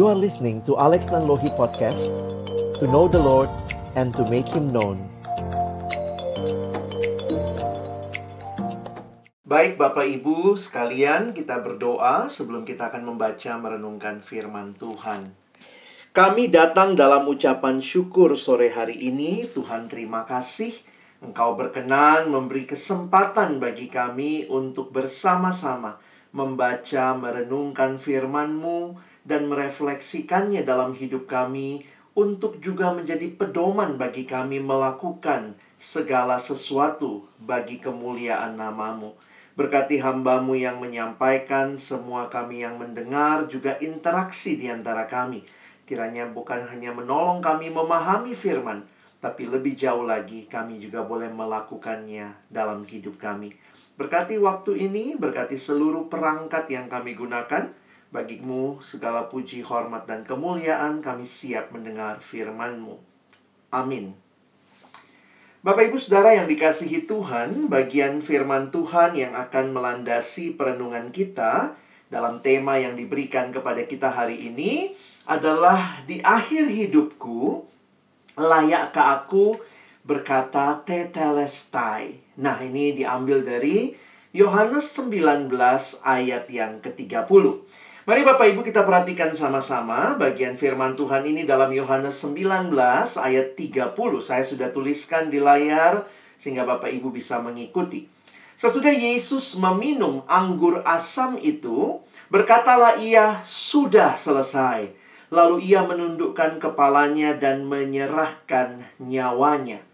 You are listening to Alex Nanlohi Podcast To know the Lord and to make Him known. Baik Bapak Ibu sekalian kita berdoa sebelum kita akan membaca merenungkan firman Tuhan. Kami datang dalam ucapan syukur sore hari ini. Tuhan terima kasih. Engkau berkenan memberi kesempatan bagi kami untuk bersama-sama membaca, merenungkan firman-Mu, dan merefleksikannya dalam hidup kami untuk juga menjadi pedoman bagi kami melakukan segala sesuatu bagi kemuliaan namamu. Berkati hambamu yang menyampaikan, semua kami yang mendengar, juga interaksi di antara kami. Kiranya bukan hanya menolong kami memahami firman, tapi lebih jauh lagi kami juga boleh melakukannya dalam hidup kami. Berkati waktu ini, berkati seluruh perangkat yang kami gunakan. Bagimu segala puji, hormat, dan kemuliaan kami siap mendengar firman-Mu. Amin. Bapak Ibu Saudara yang dikasihi Tuhan, bagian firman Tuhan yang akan melandasi perenungan kita dalam tema yang diberikan kepada kita hari ini adalah di akhir hidupku layakkah aku berkata tetelestai Nah, ini diambil dari Yohanes 19 ayat yang ke-30. Mari Bapak Ibu kita perhatikan sama-sama bagian firman Tuhan ini dalam Yohanes 19 ayat 30. Saya sudah tuliskan di layar sehingga Bapak Ibu bisa mengikuti. Sesudah Yesus meminum anggur asam itu, berkatalah ia, "Sudah selesai." Lalu ia menundukkan kepalanya dan menyerahkan nyawanya.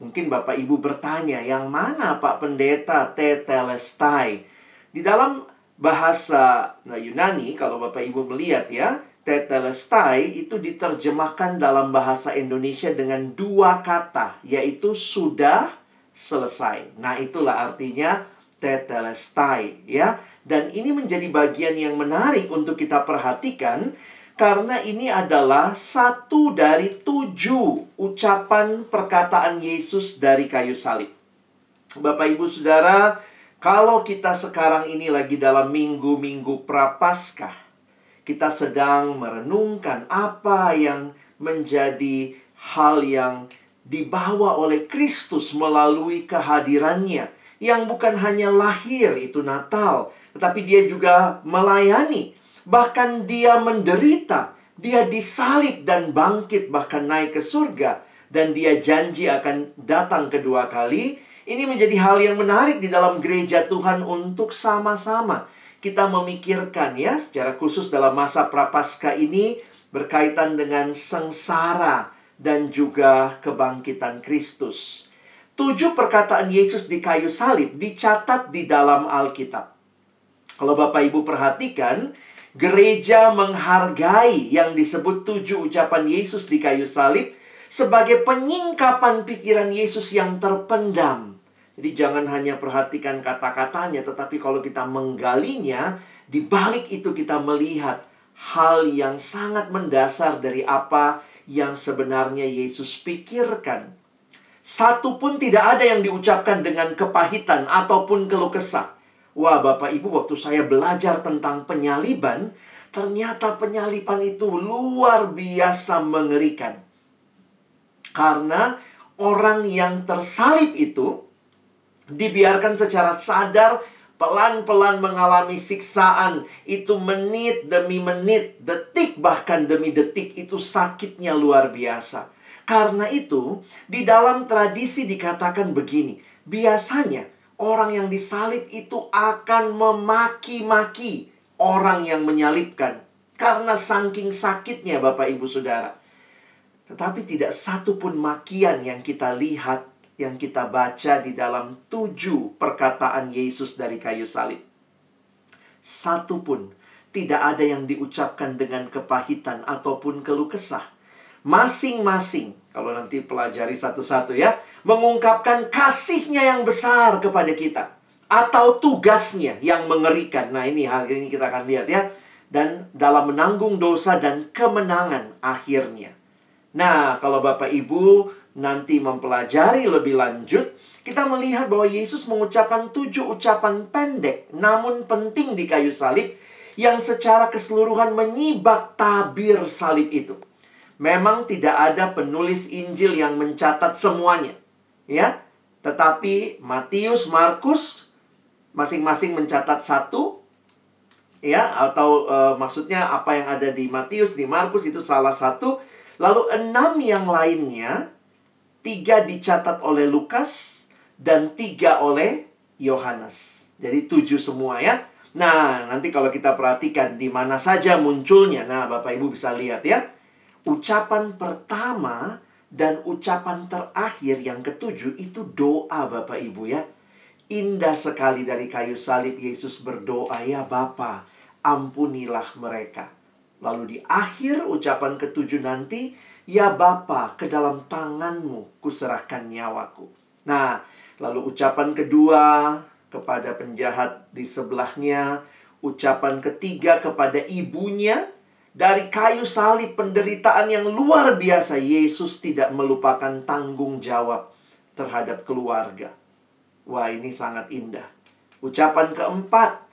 Mungkin Bapak Ibu bertanya, yang mana Pak Pendeta tetelestai? Di dalam bahasa Yunani, kalau Bapak Ibu melihat ya, tetelestai itu diterjemahkan dalam bahasa Indonesia dengan dua kata, yaitu sudah selesai. Nah, itulah artinya tetelestai ya. Dan ini menjadi bagian yang menarik untuk kita perhatikan karena ini adalah satu dari tujuh ucapan perkataan Yesus dari kayu salib. Bapak Ibu Saudara, kalau kita sekarang ini lagi dalam minggu-minggu prapaskah, kita sedang merenungkan apa yang menjadi hal yang dibawa oleh Kristus melalui kehadirannya yang bukan hanya lahir itu Natal, tetapi dia juga melayani Bahkan dia menderita, dia disalib dan bangkit bahkan naik ke surga dan dia janji akan datang kedua kali. Ini menjadi hal yang menarik di dalam gereja Tuhan untuk sama-sama kita memikirkan ya secara khusus dalam masa prapaskah ini berkaitan dengan sengsara dan juga kebangkitan Kristus. Tujuh perkataan Yesus di kayu salib dicatat di dalam Alkitab. Kalau Bapak Ibu perhatikan, Gereja menghargai yang disebut tujuh ucapan Yesus di kayu salib sebagai penyingkapan pikiran Yesus yang terpendam. Jadi jangan hanya perhatikan kata-katanya, tetapi kalau kita menggalinya, di balik itu kita melihat hal yang sangat mendasar dari apa yang sebenarnya Yesus pikirkan. Satu pun tidak ada yang diucapkan dengan kepahitan ataupun keluh kesah. Wah, Bapak Ibu, waktu saya belajar tentang penyaliban, ternyata penyaliban itu luar biasa mengerikan. Karena orang yang tersalib itu dibiarkan secara sadar pelan-pelan mengalami siksaan itu menit demi menit, detik bahkan demi detik itu sakitnya luar biasa. Karena itu, di dalam tradisi dikatakan begini, biasanya orang yang disalib itu akan memaki-maki orang yang menyalibkan karena saking sakitnya Bapak Ibu Saudara. Tetapi tidak satu pun makian yang kita lihat, yang kita baca di dalam tujuh perkataan Yesus dari kayu salib. Satu pun tidak ada yang diucapkan dengan kepahitan ataupun keluh kesah. Masing-masing, kalau nanti pelajari satu-satu ya, mengungkapkan kasihnya yang besar kepada kita atau tugasnya yang mengerikan. Nah, ini hari ini kita akan lihat ya. Dan dalam menanggung dosa dan kemenangan akhirnya. Nah, kalau Bapak Ibu nanti mempelajari lebih lanjut, kita melihat bahwa Yesus mengucapkan tujuh ucapan pendek namun penting di kayu salib yang secara keseluruhan menyibak tabir salib itu. Memang tidak ada penulis Injil yang mencatat semuanya, ya. Tetapi Matius, Markus masing-masing mencatat satu, ya, atau e, maksudnya apa yang ada di Matius, di Markus itu salah satu. Lalu enam yang lainnya, tiga dicatat oleh Lukas dan tiga oleh Yohanes. Jadi tujuh semua ya. Nah, nanti kalau kita perhatikan di mana saja munculnya. Nah, Bapak Ibu bisa lihat ya. Ucapan pertama dan ucapan terakhir yang ketujuh itu doa Bapak Ibu ya. Indah sekali dari kayu salib Yesus berdoa, ya Bapa, ampunilah mereka. Lalu di akhir ucapan ketujuh nanti, ya Bapa, ke dalam tanganmu kuserahkan nyawaku. Nah, lalu ucapan kedua, kepada penjahat di sebelahnya, ucapan ketiga kepada ibunya, dari kayu salib penderitaan yang luar biasa, Yesus tidak melupakan tanggung jawab terhadap keluarga. Wah, ini sangat indah. Ucapan keempat,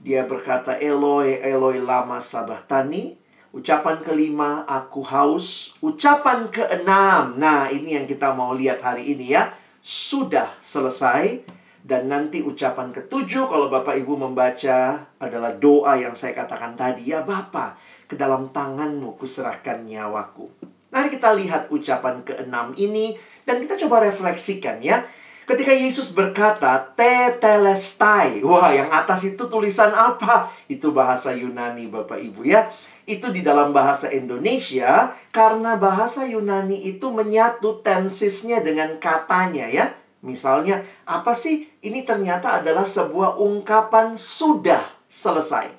dia berkata, Eloi, Eloi lama sabachthani. Ucapan kelima, aku haus. Ucapan keenam, nah ini yang kita mau lihat hari ini ya. Sudah selesai dan nanti ucapan ketujuh kalau Bapak Ibu membaca adalah doa yang saya katakan tadi. Ya Bapak, ke dalam tanganmu kuserahkan nyawaku. Mari kita lihat ucapan keenam ini dan kita coba refleksikan ya. Ketika Yesus berkata, Tetelestai. Wah, yang atas itu tulisan apa? Itu bahasa Yunani Bapak Ibu ya. Itu di dalam bahasa Indonesia karena bahasa Yunani itu menyatu tensisnya dengan katanya ya. Misalnya, apa sih? Ini ternyata adalah sebuah ungkapan sudah selesai.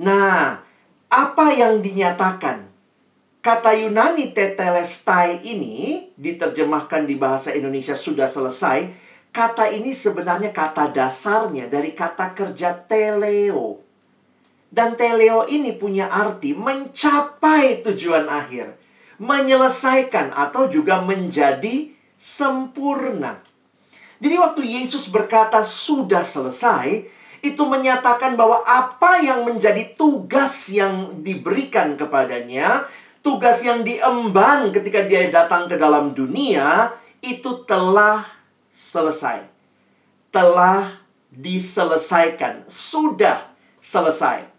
Nah, apa yang dinyatakan? Kata Yunani tetelestai ini diterjemahkan di bahasa Indonesia sudah selesai. Kata ini sebenarnya kata dasarnya dari kata kerja teleo. Dan teleo ini punya arti mencapai tujuan akhir. Menyelesaikan atau juga menjadi sempurna. Jadi waktu Yesus berkata sudah selesai, itu menyatakan bahwa apa yang menjadi tugas yang diberikan kepadanya, tugas yang diemban ketika dia datang ke dalam dunia, itu telah selesai. Telah diselesaikan, sudah selesai.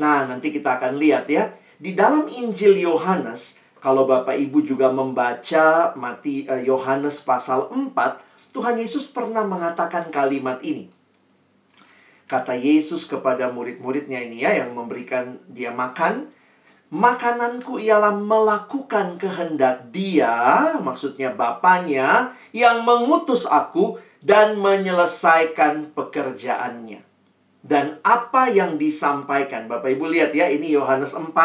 Nah, nanti kita akan lihat ya, di dalam Injil Yohanes kalau Bapak Ibu juga membaca mati eh, Yohanes pasal 4, Tuhan Yesus pernah mengatakan kalimat ini. Kata Yesus kepada murid-muridnya ini ya yang memberikan dia makan, makananku ialah melakukan kehendak dia, maksudnya Bapaknya yang mengutus aku dan menyelesaikan pekerjaannya. Dan apa yang disampaikan, Bapak Ibu lihat ya, ini Yohanes 4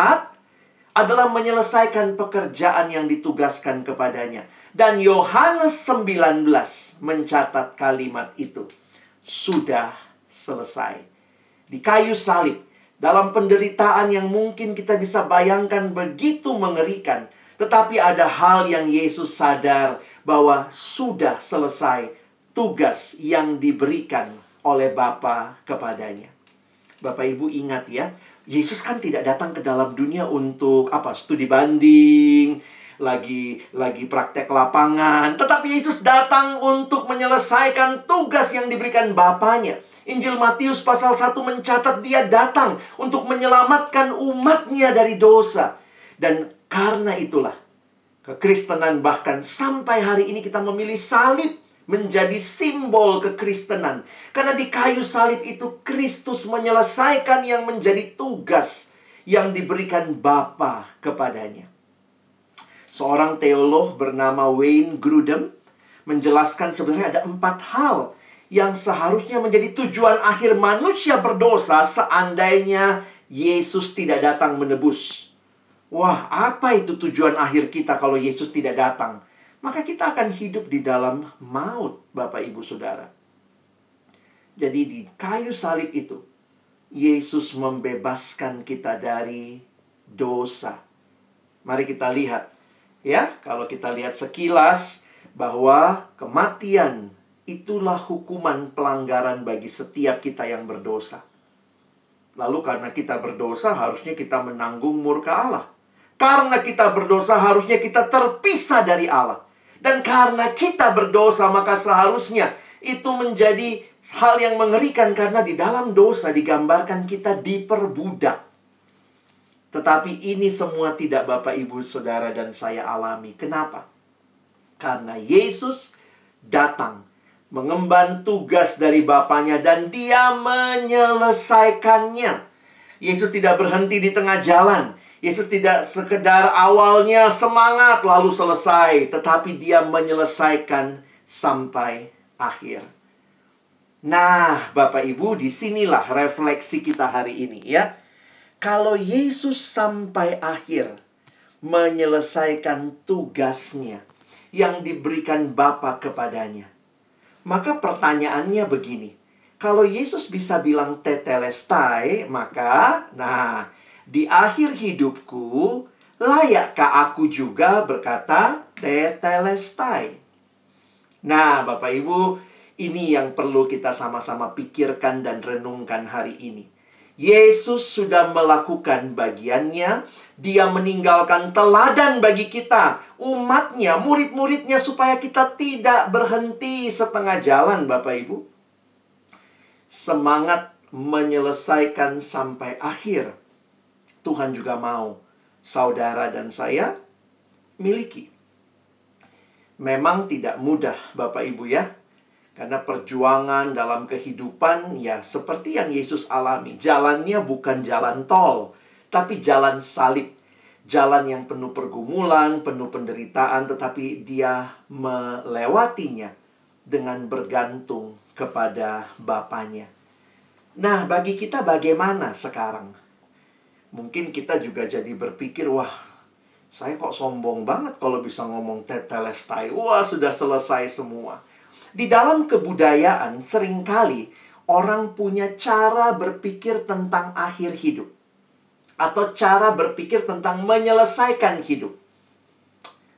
adalah menyelesaikan pekerjaan yang ditugaskan kepadanya. Dan Yohanes 19 mencatat kalimat itu. Sudah selesai. Di kayu salib, dalam penderitaan yang mungkin kita bisa bayangkan begitu mengerikan. Tetapi ada hal yang Yesus sadar bahwa sudah selesai tugas yang diberikan oleh Bapa kepadanya. Bapak Ibu ingat ya, Yesus kan tidak datang ke dalam dunia untuk apa studi banding, lagi lagi praktek lapangan, tetapi Yesus datang untuk menyelesaikan tugas yang diberikan Bapaknya. Injil Matius pasal 1 mencatat dia datang untuk menyelamatkan umatnya dari dosa. Dan karena itulah kekristenan bahkan sampai hari ini kita memilih salib menjadi simbol kekristenan. Karena di kayu salib itu Kristus menyelesaikan yang menjadi tugas yang diberikan Bapa kepadanya. Seorang teolog bernama Wayne Grudem menjelaskan sebenarnya ada empat hal yang seharusnya menjadi tujuan akhir manusia berdosa seandainya Yesus tidak datang menebus. Wah, apa itu tujuan akhir kita kalau Yesus tidak datang? Maka kita akan hidup di dalam maut, Bapak Ibu Saudara. Jadi di kayu salib itu, Yesus membebaskan kita dari dosa. Mari kita lihat, ya, kalau kita lihat sekilas bahwa kematian itulah hukuman pelanggaran bagi setiap kita yang berdosa. Lalu karena kita berdosa harusnya kita menanggung murka Allah. Karena kita berdosa harusnya kita terpisah dari Allah. Dan karena kita berdosa maka seharusnya itu menjadi hal yang mengerikan karena di dalam dosa digambarkan kita diperbudak. Tetapi ini semua tidak Bapak Ibu Saudara dan saya alami. Kenapa? Karena Yesus datang mengemban tugas dari Bapaknya dan dia menyelesaikannya. Yesus tidak berhenti di tengah jalan. Yesus tidak sekedar awalnya semangat lalu selesai, tetapi dia menyelesaikan sampai akhir. Nah, Bapak Ibu, di sinilah refleksi kita hari ini ya. Kalau Yesus sampai akhir menyelesaikan tugasnya yang diberikan Bapa kepadanya. Maka pertanyaannya begini. Kalau Yesus bisa bilang tetelestai, maka nah, di akhir hidupku layakkah aku juga berkata tetelestai? Nah, Bapak Ibu, ini yang perlu kita sama-sama pikirkan dan renungkan hari ini. Yesus sudah melakukan bagiannya. Dia meninggalkan teladan bagi kita, umatnya, murid-muridnya, supaya kita tidak berhenti setengah jalan, Bapak Ibu. Semangat menyelesaikan sampai akhir. Tuhan juga mau saudara dan saya miliki. Memang tidak mudah, Bapak Ibu, ya karena perjuangan dalam kehidupan ya seperti yang Yesus alami. Jalannya bukan jalan tol, tapi jalan salib. Jalan yang penuh pergumulan, penuh penderitaan, tetapi dia melewatinya dengan bergantung kepada Bapaknya. Nah, bagi kita bagaimana sekarang? Mungkin kita juga jadi berpikir, wah, saya kok sombong banget kalau bisa ngomong tetelestai. Wah, sudah selesai semua. Di dalam kebudayaan sering kali orang punya cara berpikir tentang akhir hidup atau cara berpikir tentang menyelesaikan hidup.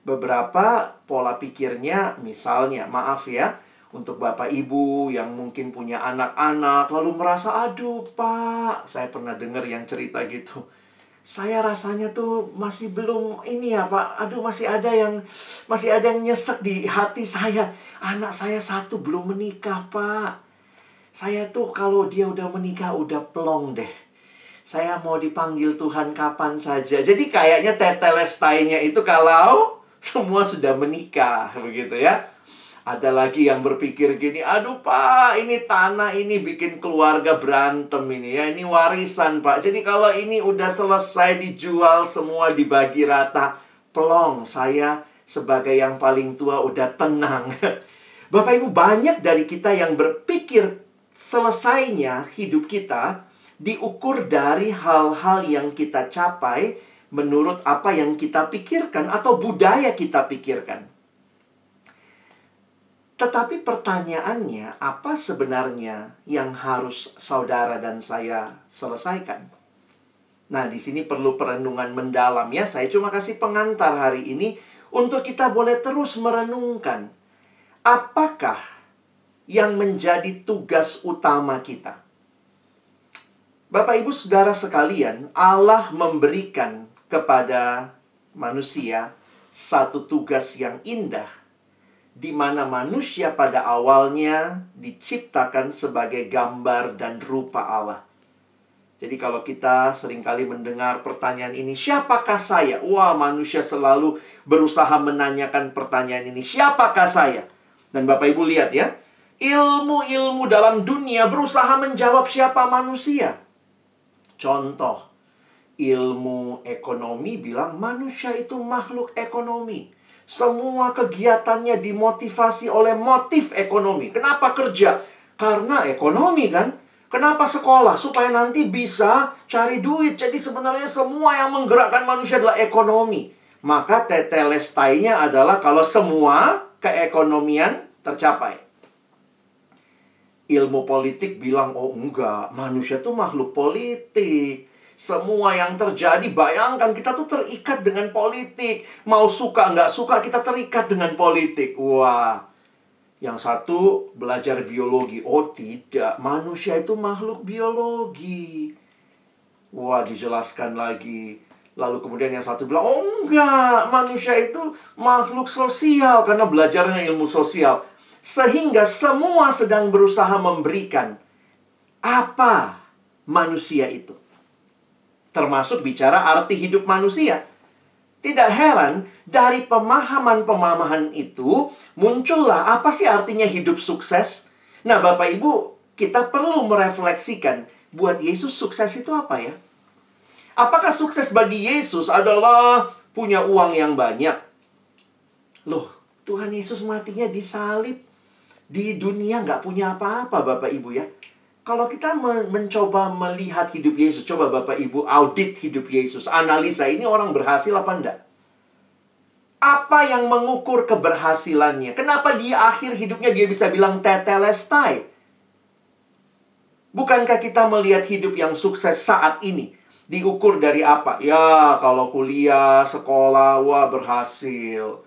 Beberapa pola pikirnya misalnya, maaf ya, untuk Bapak Ibu yang mungkin punya anak-anak lalu merasa aduh Pak, saya pernah dengar yang cerita gitu saya rasanya tuh masih belum ini ya Pak. Aduh masih ada yang masih ada yang nyesek di hati saya. Anak saya satu belum menikah Pak. Saya tuh kalau dia udah menikah udah plong deh. Saya mau dipanggil Tuhan kapan saja. Jadi kayaknya tetelestainya itu kalau semua sudah menikah begitu ya. Ada lagi yang berpikir gini, aduh pak, ini tanah ini bikin keluarga berantem ini ya, ini warisan pak. Jadi kalau ini udah selesai dijual semua dibagi rata, pelong saya sebagai yang paling tua udah tenang. Bapak Ibu banyak dari kita yang berpikir selesainya hidup kita diukur dari hal-hal yang kita capai menurut apa yang kita pikirkan atau budaya kita pikirkan. Tetapi pertanyaannya, apa sebenarnya yang harus saudara dan saya selesaikan? Nah, di sini perlu perenungan mendalam ya. Saya cuma kasih pengantar hari ini untuk kita boleh terus merenungkan apakah yang menjadi tugas utama kita. Bapak Ibu Saudara sekalian, Allah memberikan kepada manusia satu tugas yang indah di mana manusia pada awalnya diciptakan sebagai gambar dan rupa Allah. Jadi kalau kita sering kali mendengar pertanyaan ini, siapakah saya? Wah, manusia selalu berusaha menanyakan pertanyaan ini, siapakah saya? Dan Bapak Ibu lihat ya, ilmu-ilmu dalam dunia berusaha menjawab siapa manusia. Contoh, ilmu ekonomi bilang manusia itu makhluk ekonomi. Semua kegiatannya dimotivasi oleh motif ekonomi. Kenapa kerja? Karena ekonomi kan. Kenapa sekolah? Supaya nanti bisa cari duit. Jadi sebenarnya semua yang menggerakkan manusia adalah ekonomi. Maka tetelestainya adalah kalau semua keekonomian tercapai. Ilmu politik bilang, oh enggak, manusia tuh makhluk politik. Semua yang terjadi, bayangkan kita tuh terikat dengan politik. Mau suka nggak suka, kita terikat dengan politik. Wah, yang satu belajar biologi. Oh tidak, manusia itu makhluk biologi. Wah, dijelaskan lagi. Lalu kemudian yang satu bilang, oh enggak, manusia itu makhluk sosial karena belajarnya ilmu sosial. Sehingga semua sedang berusaha memberikan apa manusia itu. Termasuk bicara arti hidup manusia. Tidak heran dari pemahaman-pemahaman itu muncullah apa sih artinya hidup sukses? Nah, Bapak Ibu, kita perlu merefleksikan buat Yesus sukses itu apa ya? Apakah sukses bagi Yesus adalah punya uang yang banyak? Loh, Tuhan Yesus matinya disalib. Di dunia nggak punya apa-apa, Bapak Ibu ya. Kalau kita mencoba melihat hidup Yesus, coba Bapak Ibu audit hidup Yesus, analisa ini orang berhasil apa enggak? Apa yang mengukur keberhasilannya? Kenapa di akhir hidupnya dia bisa bilang tetelestai? Bukankah kita melihat hidup yang sukses saat ini? Diukur dari apa? Ya, kalau kuliah, sekolah, wah berhasil.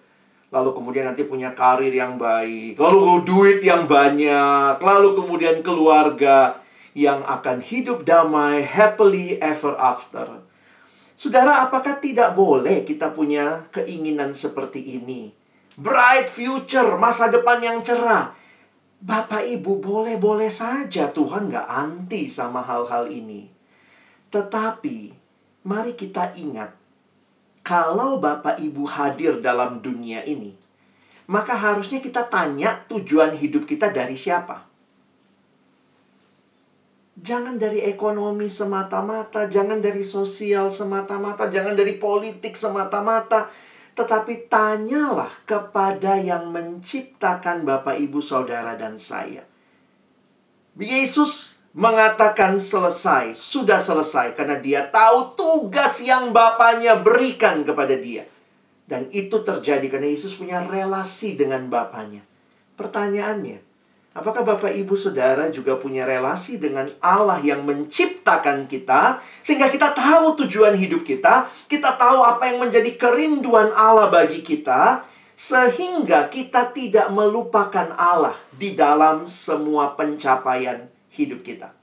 Lalu kemudian nanti punya karir yang baik. Lalu duit yang banyak. Lalu kemudian keluarga yang akan hidup damai, happily ever after. Saudara, apakah tidak boleh kita punya keinginan seperti ini? Bright future, masa depan yang cerah. Bapak Ibu boleh-boleh saja Tuhan gak anti sama hal-hal ini. Tetapi, mari kita ingat kalau Bapak Ibu hadir dalam dunia ini, maka harusnya kita tanya tujuan hidup kita dari siapa. Jangan dari ekonomi semata-mata, jangan dari sosial semata-mata, jangan dari politik semata-mata, tetapi tanyalah kepada yang menciptakan Bapak, Ibu, Saudara, dan saya. Yesus mengatakan selesai, sudah selesai karena dia tahu tugas yang Bapaknya berikan kepada dia. Dan itu terjadi karena Yesus punya relasi dengan Bapaknya. Pertanyaannya, apakah Bapak Ibu Saudara juga punya relasi dengan Allah yang menciptakan kita sehingga kita tahu tujuan hidup kita, kita tahu apa yang menjadi kerinduan Allah bagi kita sehingga kita tidak melupakan Allah di dalam semua pencapaian hidup kita.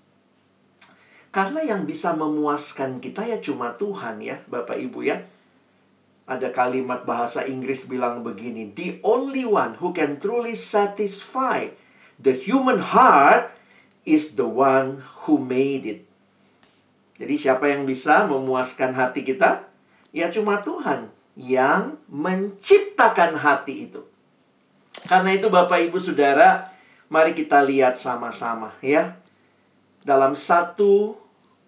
Karena yang bisa memuaskan kita ya cuma Tuhan ya, Bapak Ibu ya. Ada kalimat bahasa Inggris bilang begini, the only one who can truly satisfy the human heart is the one who made it. Jadi siapa yang bisa memuaskan hati kita? Ya cuma Tuhan yang menciptakan hati itu. Karena itu Bapak Ibu Saudara, Mari kita lihat sama-sama ya. Dalam satu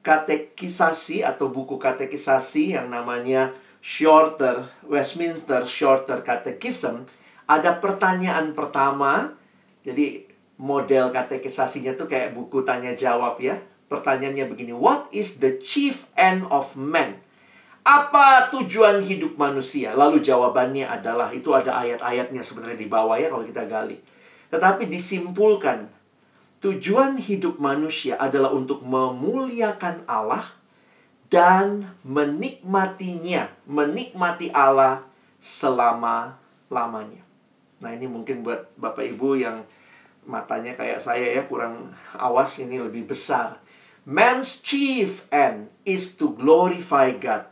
katekisasi atau buku katekisasi yang namanya Shorter Westminster Shorter Catechism ada pertanyaan pertama. Jadi model katekisasinya tuh kayak buku tanya jawab ya. Pertanyaannya begini, what is the chief end of man? Apa tujuan hidup manusia? Lalu jawabannya adalah itu ada ayat-ayatnya sebenarnya di bawah ya kalau kita gali. Tetapi disimpulkan, tujuan hidup manusia adalah untuk memuliakan Allah dan menikmatinya, menikmati Allah selama-lamanya. Nah, ini mungkin buat Bapak Ibu yang matanya kayak saya ya kurang awas ini lebih besar. Man's chief end is to glorify God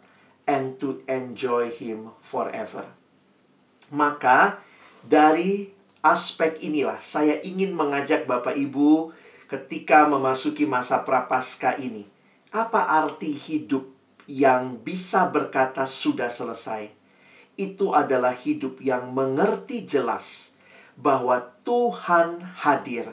and to enjoy him forever. Maka dari aspek inilah saya ingin mengajak Bapak Ibu ketika memasuki masa prapaskah ini. Apa arti hidup yang bisa berkata sudah selesai? Itu adalah hidup yang mengerti jelas bahwa Tuhan hadir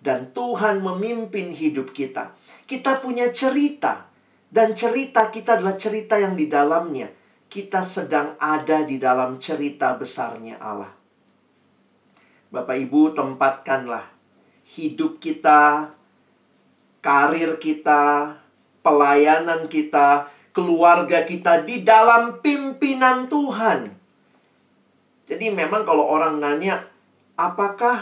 dan Tuhan memimpin hidup kita. Kita punya cerita dan cerita kita adalah cerita yang di dalamnya kita sedang ada di dalam cerita besarnya Allah. Bapak Ibu tempatkanlah hidup kita, karir kita, pelayanan kita, keluarga kita di dalam pimpinan Tuhan. Jadi memang kalau orang nanya, apakah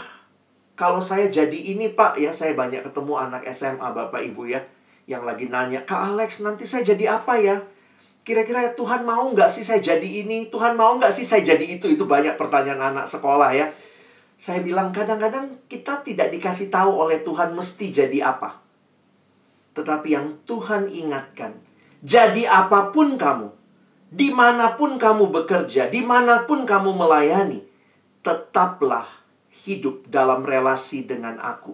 kalau saya jadi ini Pak, ya saya banyak ketemu anak SMA Bapak Ibu ya, yang lagi nanya, Kak Alex nanti saya jadi apa ya? Kira-kira Tuhan mau nggak sih saya jadi ini? Tuhan mau nggak sih saya jadi itu? Itu banyak pertanyaan anak sekolah ya. Saya bilang kadang-kadang kita tidak dikasih tahu oleh Tuhan mesti jadi apa. Tetapi yang Tuhan ingatkan, Jadi apa pun kamu, di mana pun kamu bekerja, di mana pun kamu melayani, tetaplah hidup dalam relasi dengan aku.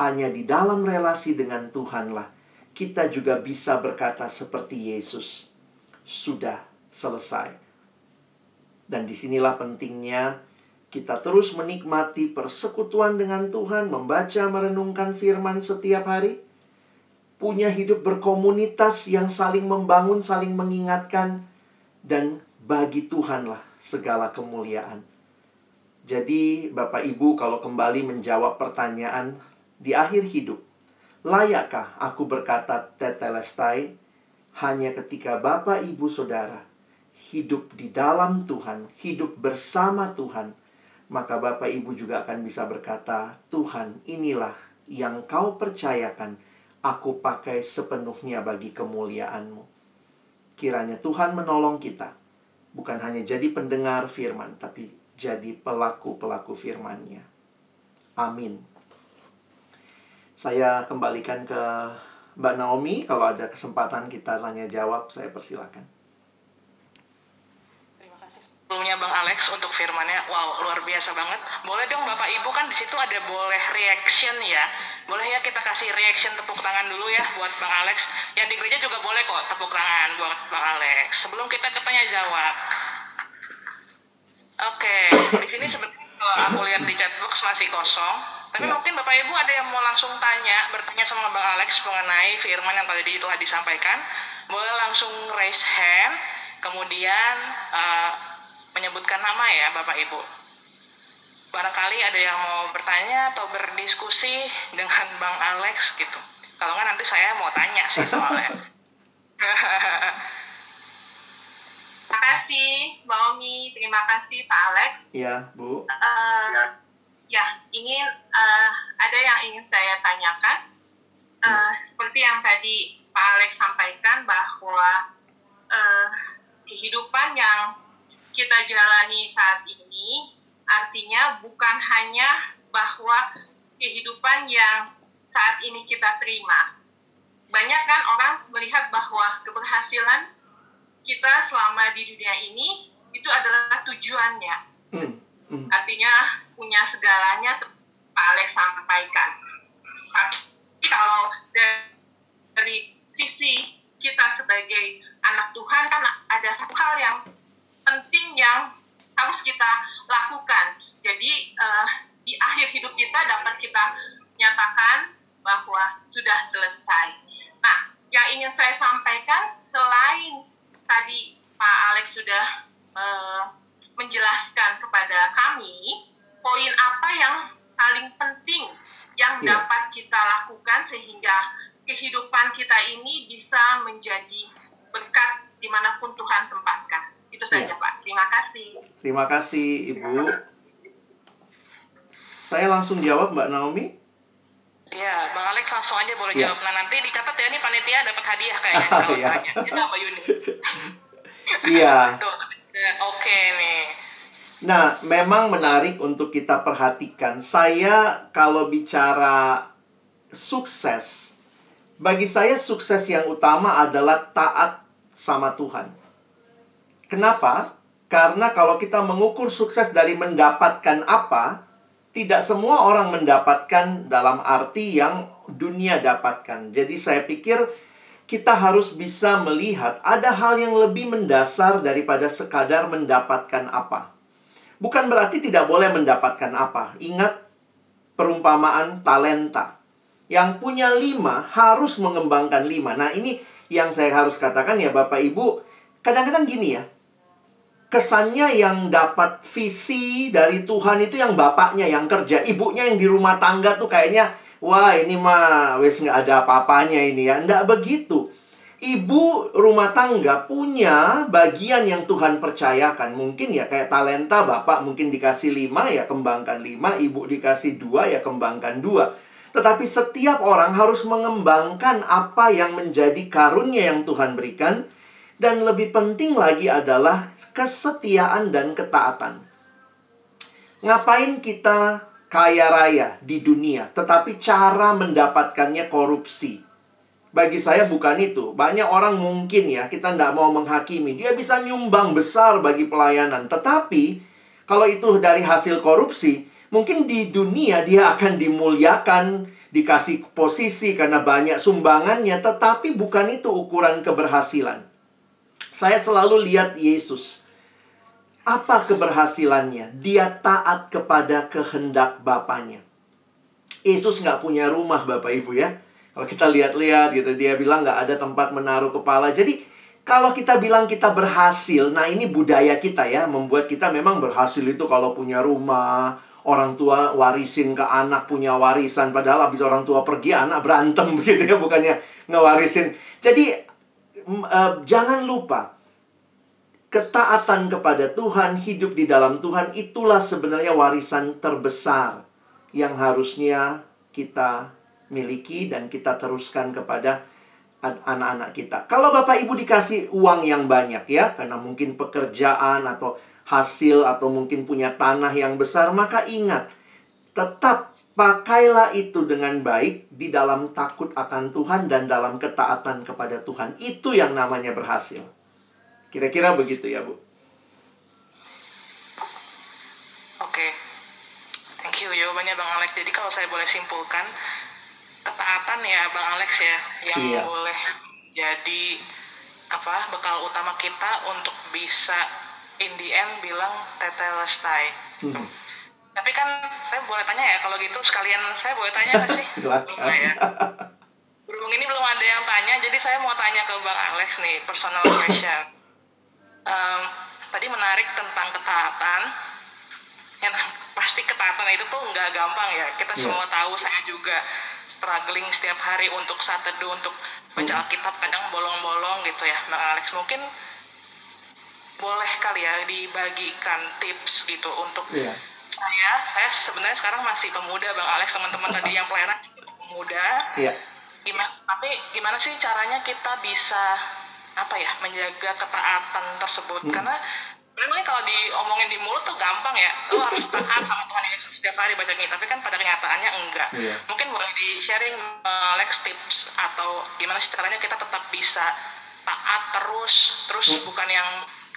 Hanya di dalam relasi dengan Tuhanlah kita juga bisa berkata seperti Yesus, sudah selesai. Dan di sinilah pentingnya kita terus menikmati persekutuan dengan Tuhan, membaca, merenungkan firman setiap hari, punya hidup berkomunitas yang saling membangun, saling mengingatkan, dan bagi Tuhanlah segala kemuliaan. Jadi, Bapak Ibu, kalau kembali menjawab pertanyaan di akhir hidup, Layakkah aku berkata tetelestai hanya ketika Bapak Ibu Saudara hidup di dalam Tuhan, hidup bersama Tuhan, maka Bapak Ibu juga akan bisa berkata, Tuhan inilah yang kau percayakan, aku pakai sepenuhnya bagi kemuliaan-Mu. Kiranya Tuhan menolong kita, bukan hanya jadi pendengar firman, tapi jadi pelaku-pelaku firman-Nya. Amin. Saya kembalikan ke Mbak Naomi. Kalau ada kesempatan kita tanya jawab, saya persilakan. Sebelumnya Bang Alex untuk firmannya. Wow, luar biasa banget. Boleh dong Bapak Ibu kan di situ ada boleh reaction ya. Boleh ya kita kasih reaction tepuk tangan dulu ya buat Bang Alex. Yang di gereja juga boleh kok tepuk tangan buat Bang Alex. Sebelum kita ke tanya jawab. Oke, di sini sebenarnya kalau aku lihat di chatbox masih kosong tapi ya. mungkin Bapak Ibu ada yang mau langsung tanya, bertanya sama Bang Alex mengenai firman yang tadi telah disampaikan, boleh langsung raise hand, kemudian uh, menyebutkan nama ya Bapak Ibu. Barangkali ada yang mau bertanya atau berdiskusi dengan Bang Alex gitu. Kalau nggak nanti saya mau tanya sih soalnya. Terima kasih, Mbak Omi. Terima kasih, Pak Alex. Iya, Bu. Uh, Ya, ingin uh, ada yang ingin saya tanyakan. Uh, seperti yang tadi Pak Alex sampaikan bahwa uh, kehidupan yang kita jalani saat ini artinya bukan hanya bahwa kehidupan yang saat ini kita terima. Banyak kan orang melihat bahwa keberhasilan kita selama di dunia ini itu adalah tujuannya. Hmm. Hmm. Artinya punya segalanya Pak Alex sampaikan. Tapi kalau dari sisi kita sebagai anak Tuhan kan ada satu hal yang penting yang harus kita lakukan. Jadi uh, di akhir hidup kita dapat kita nyatakan bahwa sudah selesai. Nah, yang ingin saya sampaikan selain tadi Pak Alex sudah uh, menjelaskan kepada kami poin apa yang paling penting yang yeah. dapat kita lakukan sehingga kehidupan kita ini bisa menjadi berkat di mana pun Tuhan tempatkan. Itu saja yeah. Pak. Terima kasih. Terima kasih Ibu. Saya langsung jawab Mbak Naomi. Iya, Bang Alex langsung aja boleh yeah. jawab. Nah nanti dicatat ya nih panitia dapat hadiah kayaknya kalau tanya. Itu Mbak Yuni. Iya. Oke nih. Nah, memang menarik untuk kita perhatikan. Saya kalau bicara sukses, bagi saya sukses yang utama adalah taat sama Tuhan. Kenapa? Karena kalau kita mengukur sukses dari mendapatkan apa, tidak semua orang mendapatkan dalam arti yang dunia dapatkan. Jadi saya pikir kita harus bisa melihat ada hal yang lebih mendasar daripada sekadar mendapatkan apa. Bukan berarti tidak boleh mendapatkan apa. Ingat perumpamaan talenta. Yang punya lima harus mengembangkan lima. Nah ini yang saya harus katakan ya Bapak Ibu. Kadang-kadang gini ya. Kesannya yang dapat visi dari Tuhan itu yang bapaknya yang kerja. Ibunya yang di rumah tangga tuh kayaknya. Wah ini mah wes nggak ada apa-apanya ini ya. Nggak begitu ibu rumah tangga punya bagian yang Tuhan percayakan. Mungkin ya kayak talenta bapak mungkin dikasih lima ya kembangkan lima, ibu dikasih dua ya kembangkan dua. Tetapi setiap orang harus mengembangkan apa yang menjadi karunia yang Tuhan berikan. Dan lebih penting lagi adalah kesetiaan dan ketaatan. Ngapain kita kaya raya di dunia, tetapi cara mendapatkannya korupsi Bagi saya bukan itu. Banyak orang mungkin ya, kita tidak mau menghakimi. Dia bisa nyumbang besar bagi pelayanan. Tetapi, kalau itu dari hasil korupsi, mungkin di dunia dia akan dimuliakan, dikasih posisi karena banyak sumbangannya. Tetapi bukan itu ukuran keberhasilan. Saya selalu lihat Yesus. Apa keberhasilannya? Dia taat kepada kehendak Bapaknya. Yesus nggak punya rumah Bapak Ibu ya kalau kita lihat-lihat gitu, dia bilang nggak ada tempat menaruh kepala. Jadi kalau kita bilang kita berhasil, nah ini budaya kita ya, membuat kita memang berhasil itu kalau punya rumah, orang tua warisin ke anak punya warisan, padahal habis orang tua pergi anak berantem gitu ya, bukannya ngewarisin. Jadi uh, jangan lupa ketaatan kepada Tuhan, hidup di dalam Tuhan itulah sebenarnya warisan terbesar yang harusnya kita miliki dan kita teruskan kepada anak-anak kita. Kalau Bapak Ibu dikasih uang yang banyak ya, karena mungkin pekerjaan atau hasil atau mungkin punya tanah yang besar, maka ingat, tetap pakailah itu dengan baik di dalam takut akan Tuhan dan dalam ketaatan kepada Tuhan. Itu yang namanya berhasil. Kira-kira begitu ya, Bu. Oke. Thank you jawabannya Bang Alex. Jadi kalau saya boleh simpulkan, ketaatan ya Bang Alex ya yang iya. boleh jadi apa bekal utama kita untuk bisa in the end bilang tetelestai. Hmm. Tapi kan saya boleh tanya ya kalau gitu sekalian saya boleh tanya nggak sih? Belum ya. Berhubung ini belum ada yang tanya, jadi saya mau tanya ke Bang Alex nih personal question. um, tadi menarik tentang ketaatan. Yang pasti ketaatan itu tuh nggak gampang ya. Kita yeah. semua tahu, saya juga struggling setiap hari untuk saat teduh untuk baca hmm. Alkitab kadang bolong-bolong gitu ya Bang Alex mungkin boleh kali ya dibagikan tips gitu untuk yeah. Saya saya sebenarnya sekarang masih pemuda Bang Alex teman-teman tadi yang pelayanan pemuda yeah. gimana tapi gimana sih caranya kita bisa apa ya menjaga ketaatan tersebut hmm. karena memang kalau diomongin di mulut tuh gampang ya lo harus taat sama Tuhan Yesus setiap hari baca ini tapi kan pada kenyataannya enggak yeah. mungkin boleh di sharing uh, Lex tips atau gimana sih caranya kita tetap bisa taat terus terus hmm. bukan yang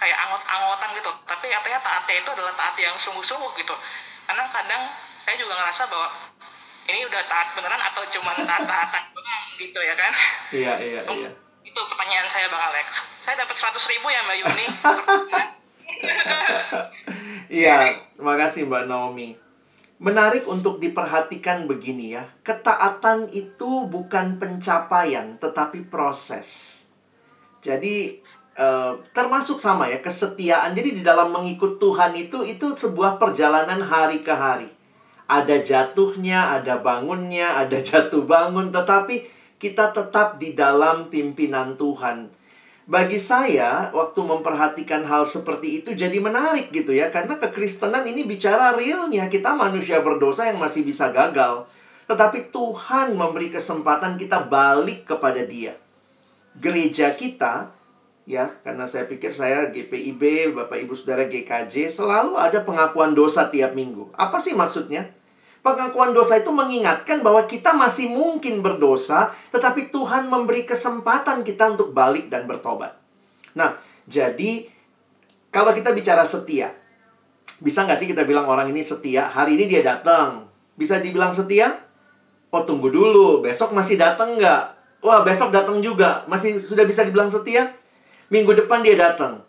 kayak angot-angotan gitu tapi artinya taatnya itu adalah taat yang sungguh-sungguh gitu karena kadang saya juga ngerasa bahwa ini udah taat beneran atau cuma taat-taatan doang gitu ya kan iya iya iya itu pertanyaan saya bang Alex saya dapat seratus ribu ya mbak Yuni Iya, terima kasih Mbak Naomi. Menarik untuk diperhatikan begini ya. Ketaatan itu bukan pencapaian, tetapi proses. Jadi eh, termasuk sama ya kesetiaan. Jadi di dalam mengikut Tuhan itu itu sebuah perjalanan hari ke hari. Ada jatuhnya, ada bangunnya, ada jatuh bangun, tetapi kita tetap di dalam pimpinan Tuhan. Bagi saya waktu memperhatikan hal seperti itu jadi menarik gitu ya. Karena kekristenan ini bicara realnya. Kita manusia berdosa yang masih bisa gagal. Tetapi Tuhan memberi kesempatan kita balik kepada Dia. Gereja kita ya karena saya pikir saya GPIB Bapak Ibu Saudara GKJ selalu ada pengakuan dosa tiap minggu apa sih maksudnya Pengakuan dosa itu mengingatkan bahwa kita masih mungkin berdosa, tetapi Tuhan memberi kesempatan kita untuk balik dan bertobat. Nah, jadi kalau kita bicara setia, bisa nggak sih kita bilang orang ini setia? Hari ini dia datang, bisa dibilang setia? Oh tunggu dulu, besok masih datang nggak? Wah besok datang juga, masih sudah bisa dibilang setia? Minggu depan dia datang,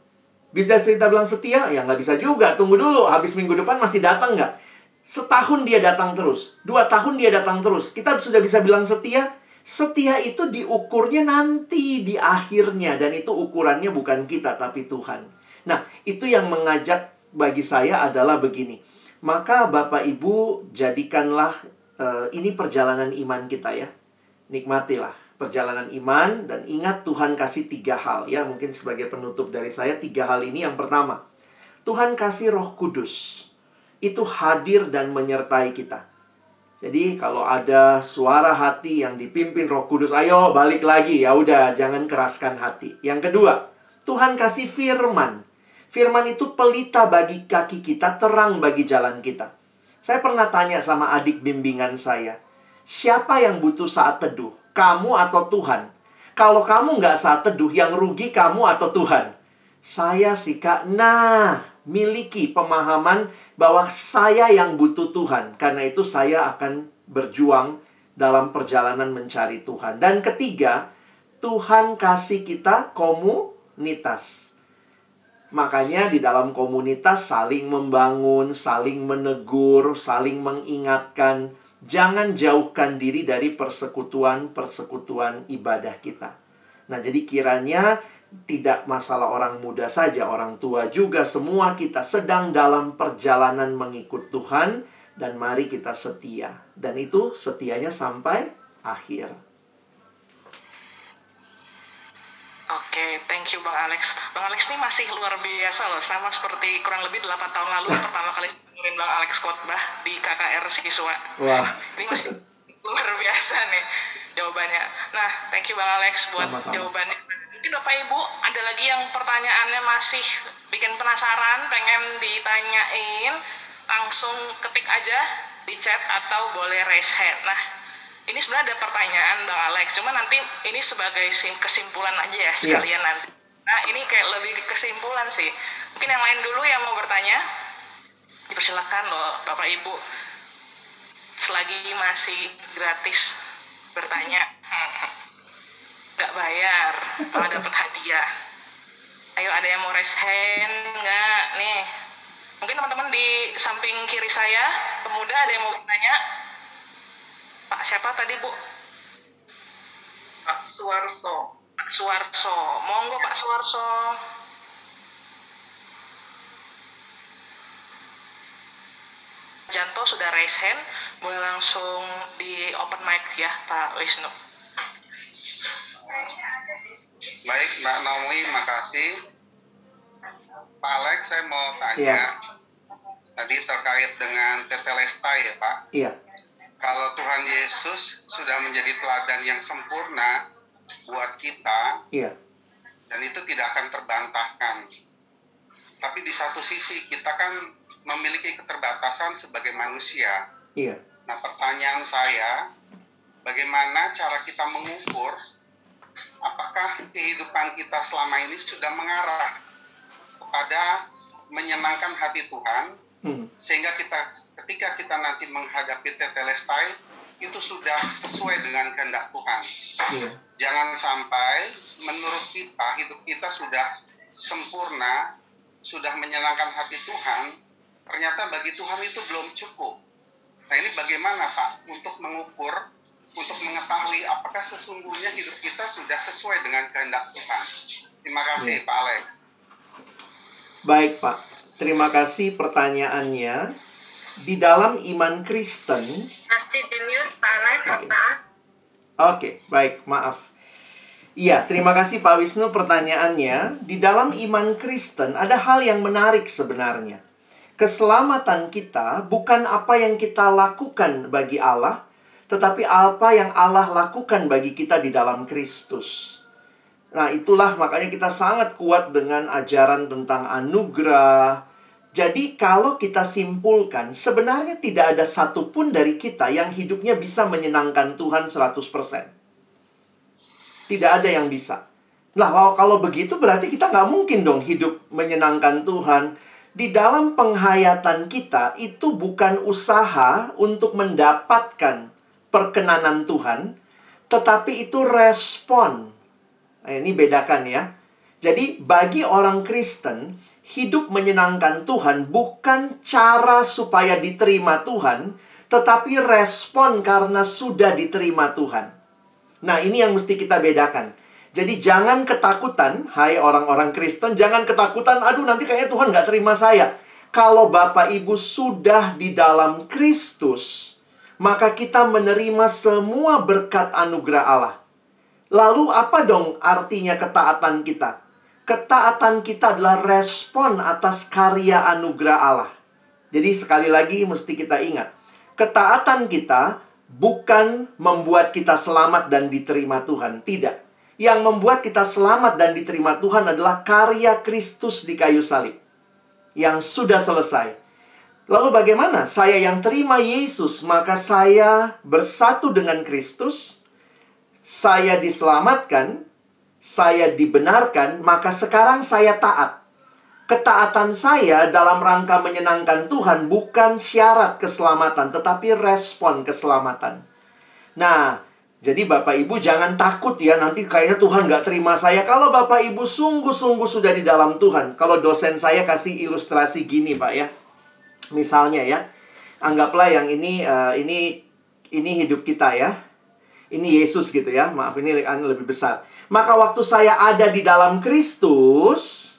bisa kita bilang setia? Ya nggak bisa juga, tunggu dulu, habis minggu depan masih datang nggak? Setahun dia datang terus, dua tahun dia datang terus. Kita sudah bisa bilang setia. Setia itu diukurnya nanti di akhirnya dan itu ukurannya bukan kita tapi Tuhan. Nah, itu yang mengajak bagi saya adalah begini. Maka Bapak Ibu jadikanlah uh, ini perjalanan iman kita ya. Nikmatilah perjalanan iman dan ingat Tuhan kasih tiga hal ya. Mungkin sebagai penutup dari saya tiga hal ini yang pertama. Tuhan kasih Roh Kudus itu hadir dan menyertai kita. Jadi kalau ada suara hati yang dipimpin Roh Kudus, ayo balik lagi ya udah jangan keraskan hati. Yang kedua, Tuhan kasih firman. Firman itu pelita bagi kaki kita, terang bagi jalan kita. Saya pernah tanya sama adik bimbingan saya, siapa yang butuh saat teduh? Kamu atau Tuhan? Kalau kamu nggak saat teduh, yang rugi kamu atau Tuhan? Saya sih kak, nah miliki pemahaman bahwa saya yang butuh Tuhan. Karena itu saya akan berjuang dalam perjalanan mencari Tuhan. Dan ketiga, Tuhan kasih kita komunitas. Makanya di dalam komunitas saling membangun, saling menegur, saling mengingatkan. Jangan jauhkan diri dari persekutuan-persekutuan ibadah kita. Nah, jadi kiranya tidak masalah orang muda saja, orang tua juga, semua kita sedang dalam perjalanan mengikut Tuhan, dan mari kita setia. Dan itu setianya sampai akhir. Oke, thank you Bang Alex. Bang Alex ini masih luar biasa loh, sama seperti kurang lebih 8 tahun lalu pertama kali dengerin Bang Alex khotbah di KKR Siswa. Wah. Ini masih luar biasa nih jawabannya. Nah, thank you Bang Alex buat Sama-sama. jawabannya. Mungkin Bapak Ibu ada lagi yang pertanyaannya masih bikin penasaran, pengen ditanyain, langsung ketik aja di chat atau boleh raise hand. Nah, ini sebenarnya ada pertanyaan Bang Alex, cuma nanti ini sebagai sim- kesimpulan aja ya sekalian nanti. Nah, ini kayak lebih kesimpulan sih. Mungkin yang lain dulu yang mau bertanya, dipersilakan loh Bapak Ibu. Selagi masih gratis bertanya, nggak bayar, malah dapat hadiah. Ayo ada yang mau raise hand nggak? Nih, mungkin teman-teman di samping kiri saya, pemuda ada yang mau bertanya? Pak siapa tadi Bu? Pak Suwarso. Pak Suwarso. Monggo Pak Suwarso. Janto sudah raise hand, boleh langsung di open mic ya Pak Wisnu. Baik, Mbak Naomi, makasih. Pak Alex, saya mau tanya. Iya. Tadi terkait dengan tetelestai ya, Pak. Iya. Kalau Tuhan Yesus sudah menjadi teladan yang sempurna buat kita, Iya. dan itu tidak akan terbantahkan. Tapi di satu sisi, kita kan memiliki keterbatasan sebagai manusia. Iya. Nah, pertanyaan saya, bagaimana cara kita mengukur apakah kehidupan kita selama ini sudah mengarah kepada menyenangkan hati Tuhan Hmm. sehingga kita ketika kita nanti menghadapi tetelestai itu sudah sesuai dengan kehendak Tuhan. Iya. Jangan sampai menurut kita hidup kita sudah sempurna, sudah menyenangkan hati Tuhan, ternyata bagi Tuhan itu belum cukup. Nah ini bagaimana Pak untuk mengukur, untuk mengetahui apakah sesungguhnya hidup kita sudah sesuai dengan kehendak Tuhan. Terima kasih Iya. Pak Alek. Baik, Pak. Terima kasih pertanyaannya. Di dalam iman Kristen, Masih di mute, Pak iya. Pak. Oke, baik, maaf. Iya, terima kasih Pak Wisnu pertanyaannya. Di dalam iman Kristen ada hal yang menarik sebenarnya. Keselamatan kita bukan apa yang kita lakukan bagi Allah, tetapi apa yang Allah lakukan bagi kita di dalam Kristus. Nah, itulah makanya kita sangat kuat dengan ajaran tentang anugerah. Jadi, kalau kita simpulkan, sebenarnya tidak ada satupun dari kita yang hidupnya bisa menyenangkan Tuhan 100%. Tidak ada yang bisa. Nah, kalau, kalau begitu berarti kita nggak mungkin dong hidup menyenangkan Tuhan. Di dalam penghayatan kita, itu bukan usaha untuk mendapatkan perkenanan Tuhan, tetapi itu respon Nah, ini bedakan ya. Jadi, bagi orang Kristen, hidup menyenangkan Tuhan bukan cara supaya diterima Tuhan, tetapi respon karena sudah diterima Tuhan. Nah, ini yang mesti kita bedakan. Jadi, jangan ketakutan, hai orang-orang Kristen, jangan ketakutan, aduh nanti kayaknya Tuhan nggak terima saya. Kalau Bapak Ibu sudah di dalam Kristus, maka kita menerima semua berkat anugerah Allah. Lalu apa dong artinya ketaatan kita? Ketaatan kita adalah respon atas karya anugerah Allah. Jadi sekali lagi mesti kita ingat, ketaatan kita bukan membuat kita selamat dan diterima Tuhan, tidak. Yang membuat kita selamat dan diterima Tuhan adalah karya Kristus di kayu salib yang sudah selesai. Lalu bagaimana? Saya yang terima Yesus, maka saya bersatu dengan Kristus, saya diselamatkan, saya dibenarkan, maka sekarang saya taat. Ketaatan saya dalam rangka menyenangkan Tuhan bukan syarat keselamatan, tetapi respon keselamatan. Nah, jadi Bapak Ibu jangan takut ya nanti kayaknya Tuhan nggak terima saya. Kalau Bapak Ibu sungguh-sungguh sudah di dalam Tuhan. Kalau dosen saya kasih ilustrasi gini Pak ya. Misalnya ya, anggaplah yang ini uh, ini ini hidup kita ya. Ini Yesus gitu ya. Maaf ini lebih besar. Maka waktu saya ada di dalam Kristus,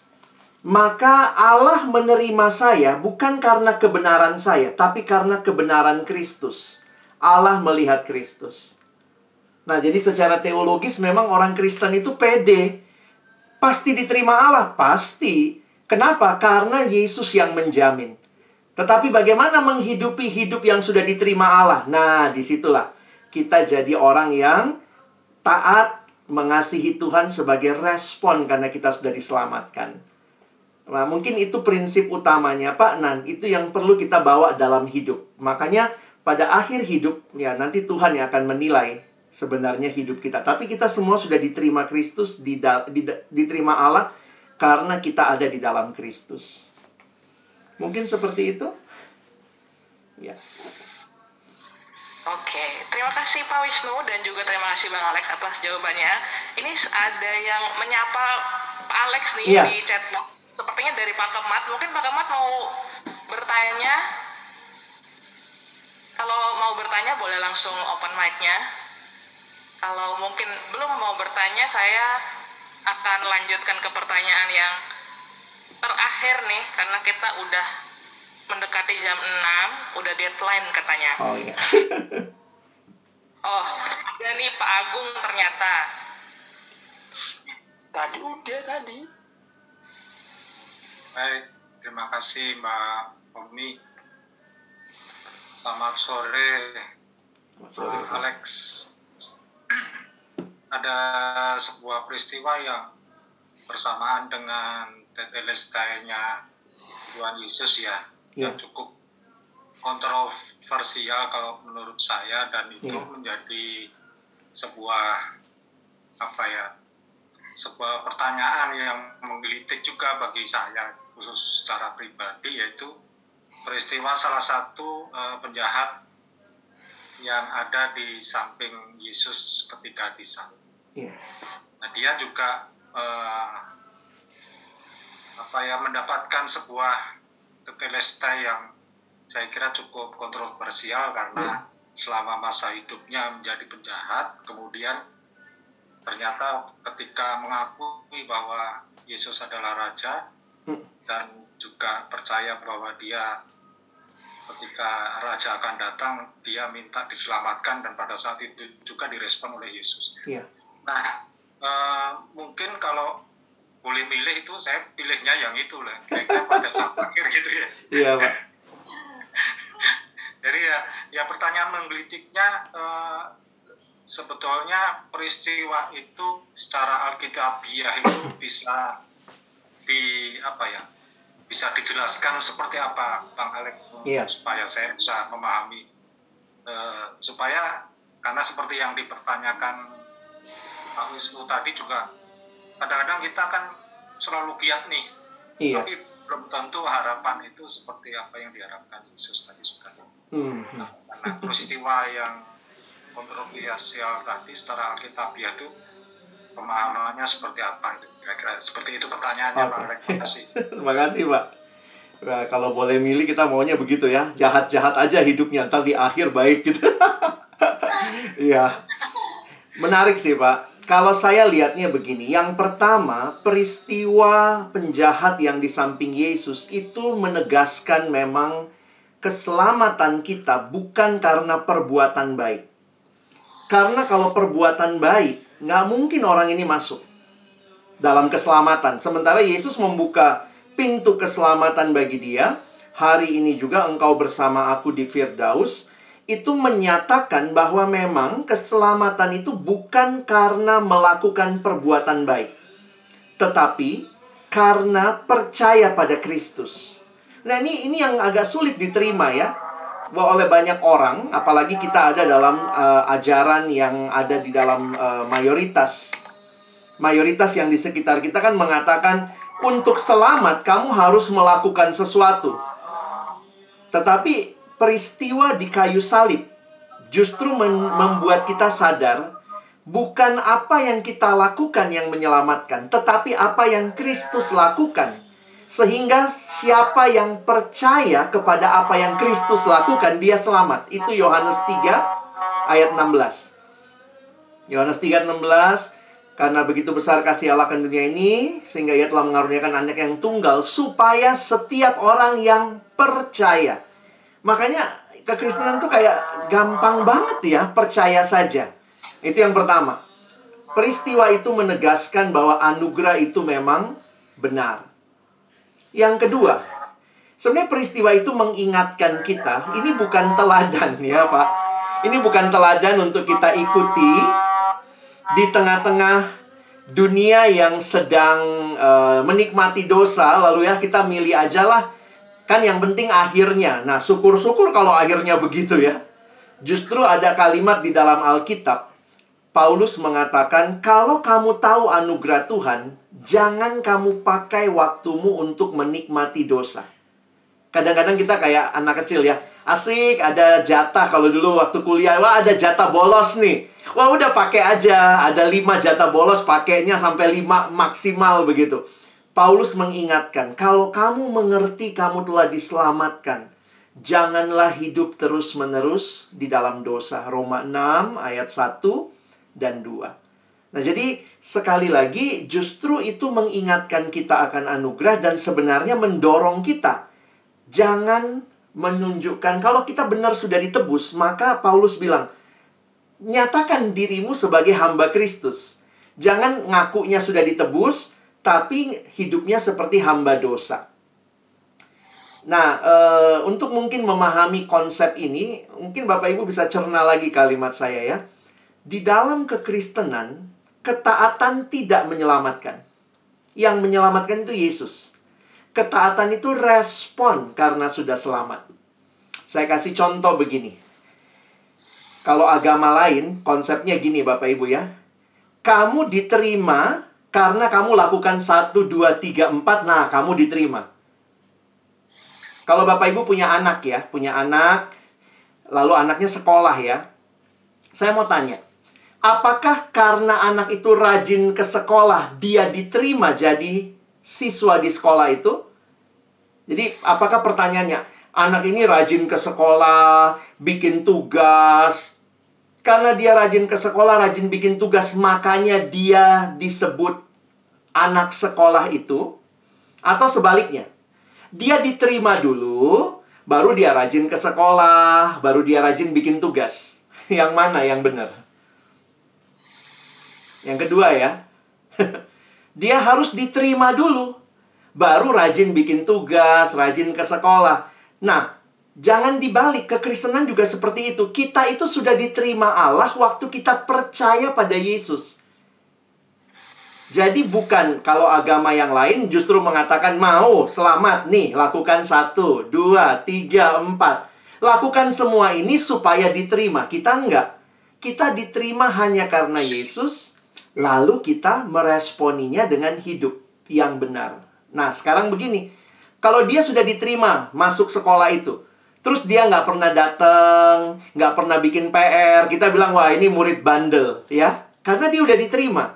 maka Allah menerima saya bukan karena kebenaran saya, tapi karena kebenaran Kristus. Allah melihat Kristus. Nah, jadi secara teologis memang orang Kristen itu pede. Pasti diterima Allah, pasti. Kenapa? Karena Yesus yang menjamin. Tetapi bagaimana menghidupi hidup yang sudah diterima Allah? Nah, di situlah kita jadi orang yang taat mengasihi Tuhan sebagai respon karena kita sudah diselamatkan. Nah, mungkin itu prinsip utamanya, Pak. Nah, itu yang perlu kita bawa dalam hidup. Makanya pada akhir hidup ya nanti Tuhan yang akan menilai sebenarnya hidup kita. Tapi kita semua sudah diterima Kristus, diterima Allah karena kita ada di dalam Kristus. Mungkin seperti itu? Ya. Oke, terima kasih Pak Wisnu dan juga terima kasih Bang Alex atas jawabannya. Ini ada yang menyapa Pak Alex nih ya. di chatbox sepertinya dari Pak Kemat. Mungkin Pak Kemat mau bertanya. Kalau mau bertanya boleh langsung open mic-nya. Kalau mungkin belum mau bertanya, saya akan lanjutkan ke pertanyaan yang terakhir nih karena kita udah mendekati jam 6, udah deadline katanya. Oh iya. oh, ada nih Pak Agung ternyata. Tadi udah tadi. Baik, terima kasih Mbak Omi. Selamat sore, Selamat sore uh, Alex. Ada sebuah peristiwa yang bersamaan dengan tetelestainya Tuhan Yesus ya, yeah. yang cukup kontroversial kalau menurut saya dan itu yeah. menjadi sebuah apa ya sebuah pertanyaan yang menggelitik juga bagi saya khusus secara pribadi yaitu peristiwa salah satu uh, penjahat yang ada di samping Yesus ketika di sana. Yeah. Nah, dia juga uh, apa ya mendapatkan sebuah tetelestai yang saya kira cukup kontroversial karena yeah. selama masa hidupnya menjadi penjahat, kemudian ternyata ketika mengakui bahwa Yesus adalah raja, dan juga percaya bahwa dia ketika raja akan datang dia minta diselamatkan dan pada saat itu juga direspon oleh Yesus. Iya. Nah uh, mungkin kalau boleh milih itu saya pilihnya yang itu lah, kira pada saat akhir gitu ya. Iya pak. Jadi ya, ya pertanyaan menggelitiknya uh, sebetulnya peristiwa itu secara alkitabiah itu bisa di apa ya bisa dijelaskan seperti apa Bang Alek yeah. supaya saya bisa memahami uh, supaya karena seperti yang dipertanyakan Pak Wisnu tadi juga kadang-kadang kita kan selalu giat nih yeah. tapi belum tentu harapan itu seperti apa yang diharapkan Yesus tadi juga mm. nah, karena peristiwa yang kontroversial tadi secara alkitabiah itu pemahamannya seperti apa itu kira-kira seperti itu pertanyaannya okay. Pak Terima kasih. Terima kasih Pak. Nah, kalau boleh milih kita maunya begitu ya jahat-jahat aja hidupnya ntar di akhir baik gitu. Iya. Menarik sih Pak. Kalau saya lihatnya begini, yang pertama peristiwa penjahat yang di samping Yesus itu menegaskan memang keselamatan kita bukan karena perbuatan baik. Karena kalau perbuatan baik nggak mungkin orang ini masuk dalam keselamatan. Sementara Yesus membuka pintu keselamatan bagi dia. Hari ini juga engkau bersama aku di Firdaus. Itu menyatakan bahwa memang keselamatan itu bukan karena melakukan perbuatan baik. Tetapi karena percaya pada Kristus. Nah ini, ini yang agak sulit diterima ya. oleh banyak orang, apalagi kita ada dalam uh, ajaran yang ada di dalam uh, mayoritas mayoritas yang di sekitar kita kan mengatakan untuk selamat kamu harus melakukan sesuatu. Tetapi peristiwa di kayu salib justru membuat kita sadar bukan apa yang kita lakukan yang menyelamatkan, tetapi apa yang Kristus lakukan. Sehingga siapa yang percaya kepada apa yang Kristus lakukan, dia selamat. Itu Yohanes 3 ayat 16. Yohanes 3 16 karena begitu besar kasih Allah akan dunia ini, sehingga ia telah mengaruniakan anak yang tunggal, supaya setiap orang yang percaya. Makanya kekristenan tuh kayak gampang banget ya, percaya saja. Itu yang pertama. Peristiwa itu menegaskan bahwa anugerah itu memang benar. Yang kedua, sebenarnya peristiwa itu mengingatkan kita, ini bukan teladan ya Pak. Ini bukan teladan untuk kita ikuti, di tengah-tengah dunia yang sedang uh, menikmati dosa, lalu ya kita milih aja lah. Kan yang penting akhirnya. Nah, syukur-syukur kalau akhirnya begitu ya. Justru ada kalimat di dalam Alkitab. Paulus mengatakan, kalau kamu tahu anugerah Tuhan, jangan kamu pakai waktumu untuk menikmati dosa. Kadang-kadang kita kayak anak kecil ya. Asik, ada jatah kalau dulu waktu kuliah. Wah, ada jatah bolos nih Wah udah pakai aja, ada lima jatah bolos pakainya sampai lima maksimal begitu. Paulus mengingatkan, kalau kamu mengerti kamu telah diselamatkan, janganlah hidup terus-menerus di dalam dosa. Roma 6 ayat 1 dan 2. Nah, jadi sekali lagi justru itu mengingatkan kita akan anugerah dan sebenarnya mendorong kita. Jangan menunjukkan kalau kita benar sudah ditebus, maka Paulus bilang, nyatakan dirimu sebagai hamba Kristus. Jangan ngakunya sudah ditebus, tapi hidupnya seperti hamba dosa. Nah, e, untuk mungkin memahami konsep ini, mungkin Bapak Ibu bisa cerna lagi kalimat saya ya. Di dalam kekristenan, ketaatan tidak menyelamatkan. Yang menyelamatkan itu Yesus. Ketaatan itu respon karena sudah selamat. Saya kasih contoh begini. Kalau agama lain, konsepnya gini Bapak Ibu ya. Kamu diterima karena kamu lakukan 1, 2, 3, 4, nah kamu diterima. Kalau Bapak Ibu punya anak ya, punya anak, lalu anaknya sekolah ya. Saya mau tanya, apakah karena anak itu rajin ke sekolah, dia diterima jadi siswa di sekolah itu? Jadi, apakah pertanyaannya, anak ini rajin ke sekolah, bikin tugas, karena dia rajin ke sekolah, rajin bikin tugas, makanya dia disebut anak sekolah itu. Atau sebaliknya, dia diterima dulu, baru dia rajin ke sekolah, baru dia rajin bikin tugas. Yang mana yang benar? Yang kedua ya, dia harus diterima dulu, baru rajin bikin tugas, rajin ke sekolah. Nah, Jangan dibalik, kekristenan juga seperti itu. Kita itu sudah diterima Allah waktu kita percaya pada Yesus. Jadi bukan kalau agama yang lain justru mengatakan mau selamat nih lakukan satu, dua, tiga, empat. Lakukan semua ini supaya diterima. Kita enggak. Kita diterima hanya karena Yesus. Lalu kita meresponinya dengan hidup yang benar. Nah sekarang begini. Kalau dia sudah diterima masuk sekolah itu. Terus dia nggak pernah datang, nggak pernah bikin PR. Kita bilang, wah ini murid bandel, ya. Karena dia udah diterima.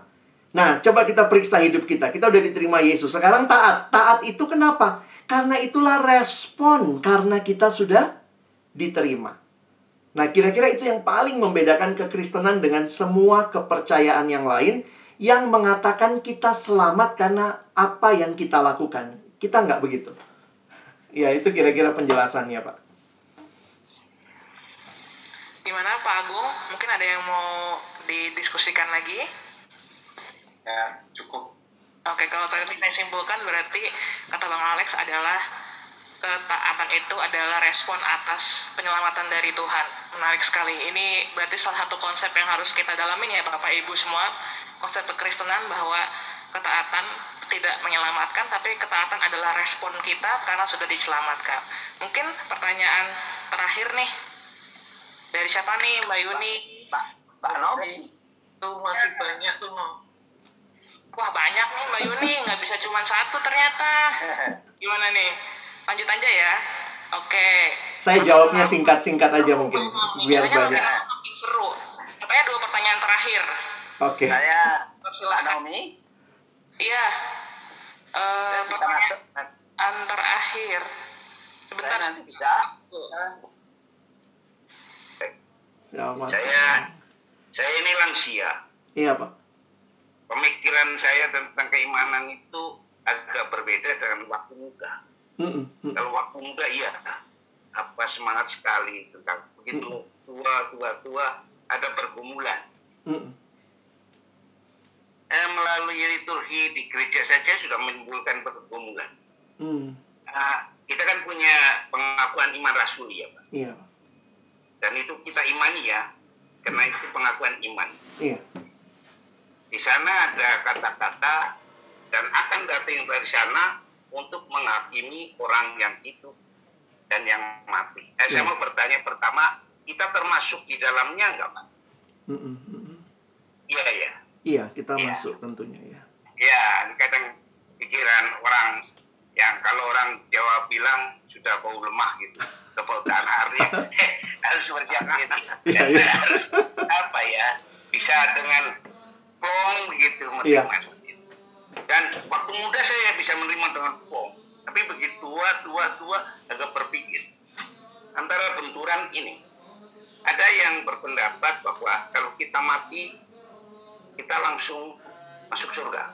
Nah, coba kita periksa hidup kita. Kita udah diterima Yesus. Sekarang taat. Taat itu kenapa? Karena itulah respon. Karena kita sudah diterima. Nah, kira-kira itu yang paling membedakan kekristenan dengan semua kepercayaan yang lain yang mengatakan kita selamat karena apa yang kita lakukan. Kita nggak begitu. Ya, itu kira-kira penjelasannya, Pak. Gimana Pak Agung? Mungkin ada yang mau didiskusikan lagi? Ya, cukup. Oke, kalau tadi saya simpulkan berarti kata Bang Alex adalah ketaatan itu adalah respon atas penyelamatan dari Tuhan. Menarik sekali. Ini berarti salah satu konsep yang harus kita dalamin ya Bapak Ibu semua. Konsep kekristenan bahwa ketaatan tidak menyelamatkan, tapi ketaatan adalah respon kita karena sudah diselamatkan. Mungkin pertanyaan terakhir nih. Dari siapa nih, Mbak Yuni? Mbak Mbak Nomi. Tuh masih banyak tuh no. Wah banyak nih Mbak Yuni, nggak bisa cuma satu ternyata. Gimana nih? Lanjut aja ya. Oke. Saya jawabnya singkat-singkat aja mungkin biar banyak. makin, seru. Katanya dua pertanyaan terakhir. Oke. Saya Mbak Persilahkan. Nomi. Iya. Eh, pertanyaan masuk. terakhir. Saya Sebentar. nanti bisa. Selamat. Saya saya ini lansia. Iya, Pak. Pemikiran saya tentang keimanan itu agak berbeda dengan waktu muda. Mm-mm, mm. Kalau waktu muda iya apa semangat sekali tentang begitu tua tua tua ada pergumulan. Mm-mm. Eh, melalui liturgi di gereja saja sudah menimbulkan pergumulan. Mm. Nah, kita kan punya pengakuan iman rasuli ya Pak. Iya, Pak. Dan itu kita imani ya, karena itu pengakuan iman. Iya. Di sana ada kata-kata dan akan datang dari sana untuk menghakimi orang yang hidup dan yang mati. Eh, Saya Ya. mau bertanya pertama, kita termasuk di dalamnya enggak Pak? Mm-mm, mm-mm. Iya ya. Iya, kita Iya. masuk tentunya ya. Ya, kadang pikiran orang yang kalau orang Jawa bilang sudah bau lemah gitu, tanah artinya eh, harus ini. Dan iya. harus apa ya, bisa dengan plong gitu menerima. Dan waktu muda saya bisa menerima dengan plong, tapi begitu tua, tua, tua agak berpikir antara benturan ini. Ada yang berpendapat bahwa kalau kita mati kita langsung masuk surga.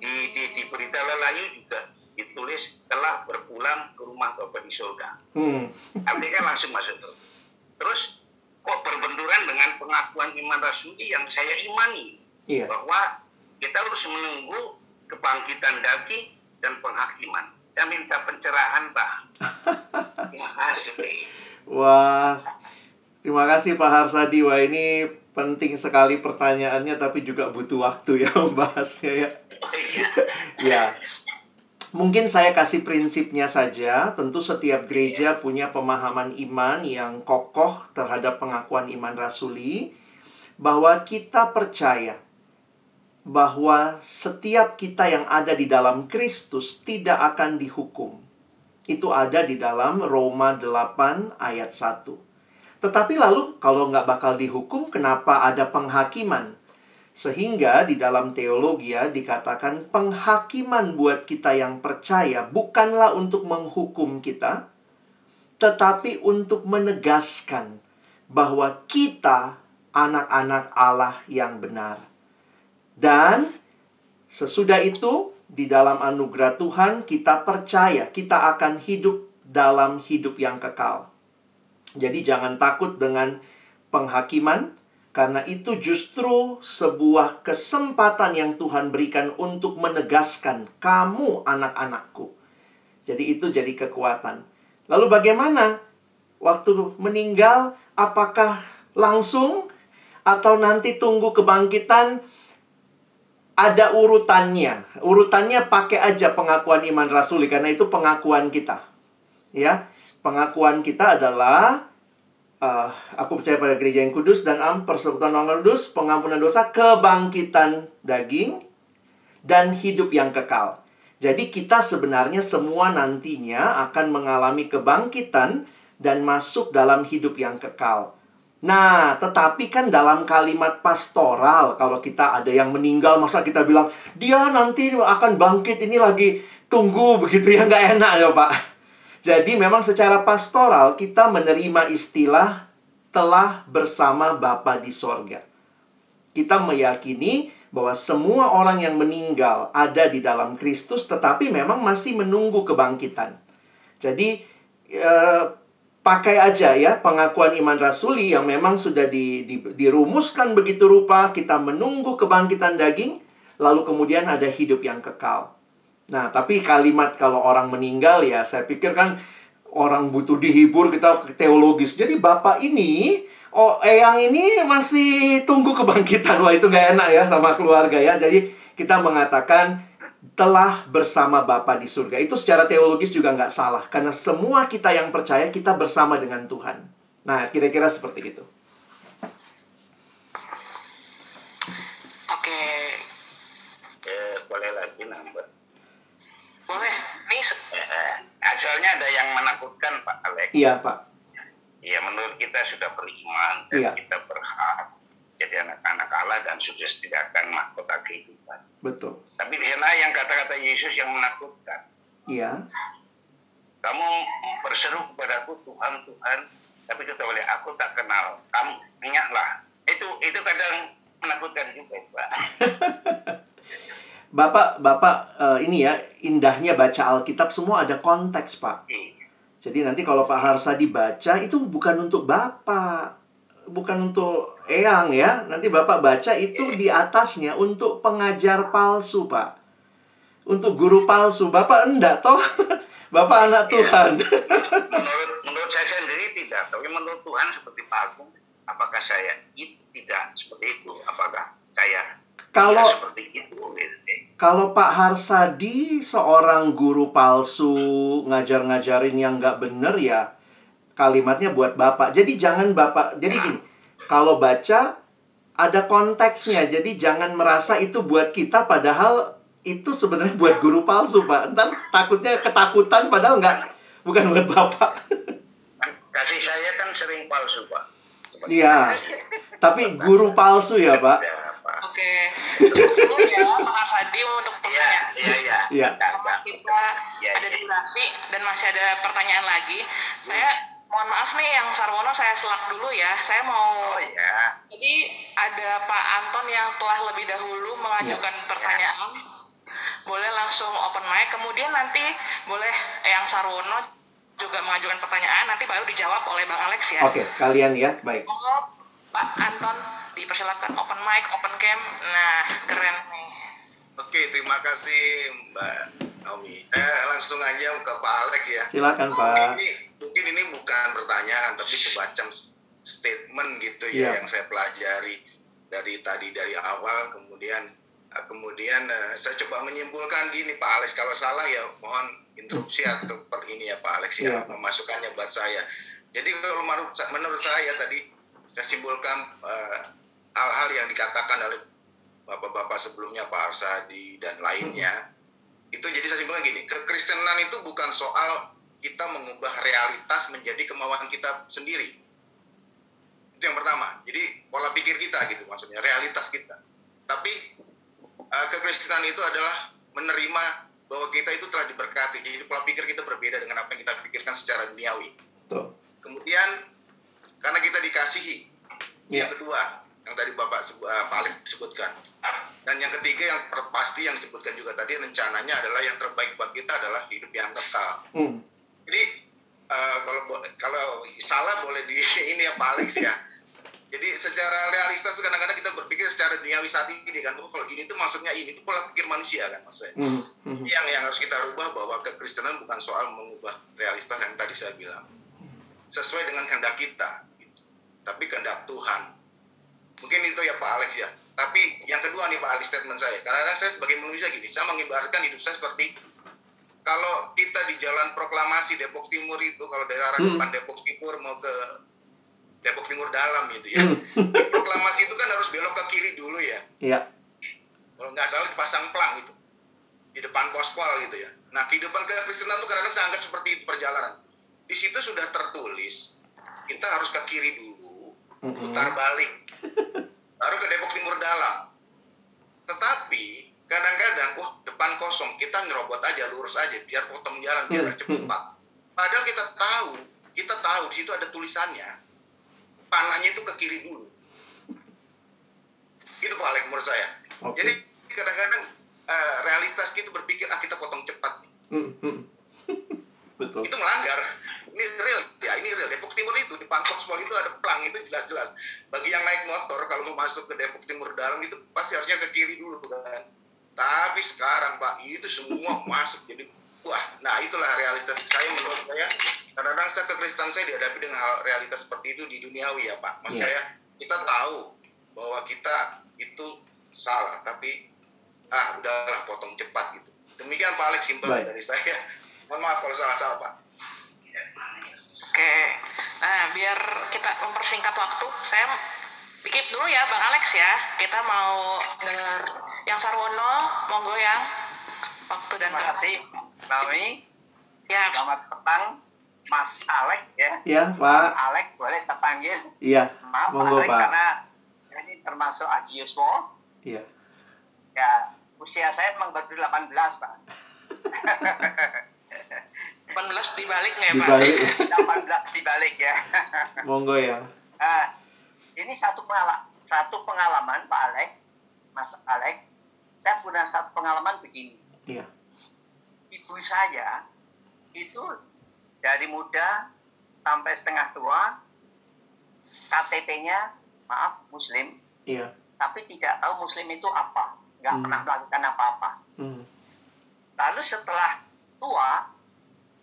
Di, di, di berita lelayu juga ditulis telah berpulang ke rumah Bapa di surga. Hmm. Artinya langsung masuk surga. Terus kok berbenturan dengan pengakuan iman rasuli yang saya imani Iya. bahwa kita harus menunggu kebangkitan daging dan penghakiman. Saya minta pencerahan, Pak. Terima kasih. Wah, terima kasih Pak Harsadi. Wah, ini penting sekali pertanyaannya, tapi juga butuh waktu ya membahasnya ya. Oh, iya. Ya, mungkin saya kasih prinsipnya saja. Tentu setiap gereja punya pemahaman iman yang kokoh terhadap pengakuan iman rasuli, bahwa kita percaya bahwa setiap kita yang ada di dalam Kristus tidak akan dihukum. Itu ada di dalam Roma 8 ayat 1. Tetapi lalu kalau nggak bakal dihukum, kenapa ada penghakiman? Sehingga di dalam teologi ya dikatakan penghakiman buat kita yang percaya bukanlah untuk menghukum kita, tetapi untuk menegaskan bahwa kita anak-anak Allah yang benar. Dan sesudah itu di dalam anugerah Tuhan kita percaya kita akan hidup dalam hidup yang kekal. Jadi jangan takut dengan penghakiman karena itu justru sebuah kesempatan yang Tuhan berikan untuk menegaskan kamu anak-anakku. Jadi itu jadi kekuatan. Lalu bagaimana waktu meninggal apakah langsung atau nanti tunggu kebangkitan ada urutannya. Urutannya pakai aja pengakuan iman rasuli karena itu pengakuan kita. Ya, pengakuan kita adalah uh, aku percaya pada gereja yang kudus dan am persekutuan orang kudus, pengampunan dosa, kebangkitan daging dan hidup yang kekal. Jadi kita sebenarnya semua nantinya akan mengalami kebangkitan dan masuk dalam hidup yang kekal. Nah, tetapi kan dalam kalimat pastoral, kalau kita ada yang meninggal, masa kita bilang, dia nanti akan bangkit, ini lagi tunggu begitu ya, nggak enak ya Pak. Jadi memang secara pastoral kita menerima istilah telah bersama Bapa di sorga. Kita meyakini bahwa semua orang yang meninggal ada di dalam Kristus, tetapi memang masih menunggu kebangkitan. Jadi, eh, pakai aja ya pengakuan iman rasuli yang memang sudah di, di, dirumuskan begitu rupa kita menunggu kebangkitan daging lalu kemudian ada hidup yang kekal. Nah, tapi kalimat kalau orang meninggal ya saya pikir kan orang butuh dihibur kita teologis. Jadi Bapak ini oh eyang ini masih tunggu kebangkitan. Wah, itu nggak enak ya sama keluarga ya. Jadi kita mengatakan telah bersama Bapa di surga. Itu secara teologis juga nggak salah. Karena semua kita yang percaya kita bersama dengan Tuhan. Nah, kira-kira seperti itu. Oke, Eh, boleh lagi nambah. Boleh. Ini Eh, asalnya ada yang menakutkan Pak Alex. Iya, Pak. Ya menurut kita sudah beriman dan Iya. kita berhak jadi anak-anak Allah dan sukses tidak akan mahkota kehidupan. Betul. Tapi di sana yang kata-kata Yesus yang menakutkan. Iya. Kamu berseru kepadaku Tuhan Tuhan, tapi kata oleh aku tak kenal kamu. Ingatlah. Itu itu kadang menakutkan juga Pak. Bapak, Bapak eh, ini ya, indahnya baca Alkitab semua ada konteks, Pak. Iya. Jadi nanti kalau Pak Harsa dibaca itu bukan untuk Bapak, bukan untuk Eyang ya. Nanti Bapak baca itu di atasnya untuk pengajar palsu, Pak. Untuk guru palsu. Bapak enggak toh? Bapak anak Tuhan. menurut menurut saya sendiri tidak, tapi menurut Tuhan seperti Pak Agung, apakah saya itu tidak seperti itu? Apakah saya Kalau seperti itu? Gitu. Kalau Pak Harsadi seorang guru palsu ngajar-ngajarin yang nggak bener ya kalimatnya buat Bapak. Jadi jangan Bapak, jadi gini, kalau baca ada konteksnya. Jadi jangan merasa itu buat kita padahal itu sebenarnya buat guru palsu, Pak. Ntar takutnya ketakutan padahal nggak bukan buat Bapak. Kasih saya kan sering palsu Pak. Iya. Tapi guru palsu ya, Pak. Ya. Oke, cukup dulu ya Pak Arsadi untuk Iya, pertanyaan. iya, iya. Iya. Karena kita Iya, ada iya. durasi dan masih ada pertanyaan lagi. Saya mohon maaf nih yang Sarwono saya selak dulu ya. Saya mau Oh ya. jadi ada Pak Anton yang telah lebih dahulu mengajukan Iya. pertanyaan. Boleh langsung open mic. Kemudian nanti boleh yang Sarwono juga mengajukan pertanyaan. Nanti baru dijawab oleh Bang Alex ya. Oke, sekalian ya. Baik. Monggo Pak Anton dipersilakan open mic, open cam. Nah, keren nih. Oke, terima kasih Mbak Naomi. Eh, langsung aja ke Pak Alex ya. Silakan, Pak. Ini mungkin ini bukan pertanyaan tapi semacam statement gitu ya Iya. yang saya pelajari dari tadi dari awal kemudian eh, kemudian eh, saya coba menyimpulkan gini Pak Alex kalau salah ya mohon interupsi atau per ini ya Pak Alex Iya. ya pemasukannya buat saya. Jadi kalau menurut menurut saya tadi saya simpulkan eh, hal-hal yang dikatakan oleh bapak-bapak sebelumnya Pak Arsadi dan lainnya itu jadi saya simpulkan gini kekristenan itu bukan soal kita mengubah realitas menjadi kemauan kita sendiri. Itu yang pertama. Jadi pola pikir kita gitu maksudnya realitas kita. Tapi eh, kekristenan itu adalah menerima bahwa kita itu telah diberkati. Jadi pola pikir kita berbeda dengan apa yang kita pikirkan secara duniawi. Tuh. kemudian karena kita dikasihi. Iya. yang kedua yang tadi bapak eh, Pak Alex sebutkan dan yang ketiga yang pasti yang disebutkan juga tadi rencananya adalah yang terbaik buat kita adalah hidup yang kekal Hmm. jadi eh, kalau kalau salah boleh di ini ya Pak Alex ya jadi secara realistis kadang-kadang kita berpikir secara duniawi saat ini kan oh, kalau gini tuh maksudnya ini itu pola pikir manusia kan maksudnya Hmm. Hmm. yang yang harus kita rubah bahwa kekristenan bukan soal mengubah realitas yang tadi saya bilang sesuai dengan kehendak kita gitu. tapi kehendak Tuhan mungkin itu ya Pak Alex ya tapi yang kedua nih Pak Alex statement saya karena saya sebagai manusia gini saya mengibarkan hidup saya seperti kalau kita di jalan proklamasi Depok Timur itu kalau dari arah Hmm. depan Depok Timur mau ke Depok Timur dalam gitu ya Di proklamasi itu kan harus belok ke kiri dulu ya Iya. kalau nggak salah dipasang pelang itu di depan pospol gitu ya. Nah kehidupan kekristenan itu kadang-kadang saya anggap seperti itu perjalanan. Di situ sudah tertulis kita harus ke kiri dulu, Mm-mm. putar balik, baru ke Depok Timur Dalam. Tetapi kadang-kadang, wah depan kosong, kita nyerobot aja, lurus aja, biar potong jalan, biar Hmm. cepat. Padahal kita tahu, kita tahu di situ ada tulisannya, panahnya itu ke kiri dulu. Itu Pak Alex menurut saya. Oke. Jadi kadang-kadang eh, realitas kita berpikir ah kita potong cepat nih. Hmm. Hmm. Betul. Itu melanggar. Ini real, ya ini real. Depok Timur itu di Pangkok Spol itu ada pelang itu jelas-jelas. Bagi yang naik motor kalau mau masuk ke Depok Timur dalam itu pasti harusnya ke kiri dulu kan. Tapi sekarang Pak itu semua masuk jadi wah, nah itulah realitas saya menurut saya. Kadang-kadang saya kekristenan saya dihadapi dengan hal realitas seperti itu di duniawi ya Pak. Maksud Iya. saya kita tahu bahwa kita itu salah tapi ah udahlah potong cepat gitu Demikian Pak Alex simpel dari saya. Mohon maaf kalau salah-salah Pak. Oke, nah biar kita mempersingkat waktu, saya pikir dulu ya Bang Alex ya. Kita mau denger yang Sarwono, monggo yang waktu dan Terima kasih, Naomi. Siap. Selamat petang, Mas Alek ya. Ya, Pak. Alek boleh saya panggil. Iya, Maaf monggo, Alek Pak. karena saya ini termasuk Agiuswo. Iya. Ya, usia saya memang baru 18, Pak. 18 dibalik nggak ya Pak? Dibalik. 18 dibalik ya. Monggo ya. Ah, ini satu pengalaman, satu pengalaman Pak Alek, Mas Alek. Saya punya satu pengalaman begini. Iya. Ibu saya itu dari muda sampai setengah tua, KTP-nya maaf Muslim, Iya. tapi tidak tahu Muslim itu apa, nggak Hmm. pernah melakukan apa-apa. Hmm. Lalu setelah tua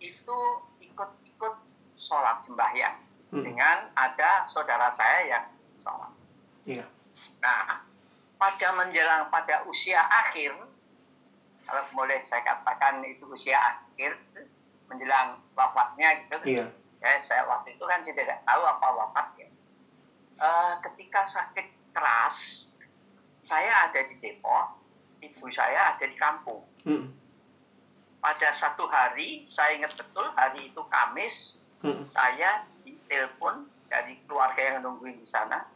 itu ikut-ikut sholat sembahyang Hmm. dengan ada saudara saya yang sholat. Iya. Nah, pada menjelang pada usia akhir, kalau boleh saya katakan itu usia akhir, menjelang wafatnya gitu. Iya. Ya, saya waktu itu kan saya tidak tahu apa wafat ya. Eh, ketika sakit keras, saya ada di Depok, ibu saya ada di kampung. Hmm. Pada satu hari, saya ingat betul hari itu Kamis, Hmm. saya ditelepon dari keluarga yang nungguin di sana.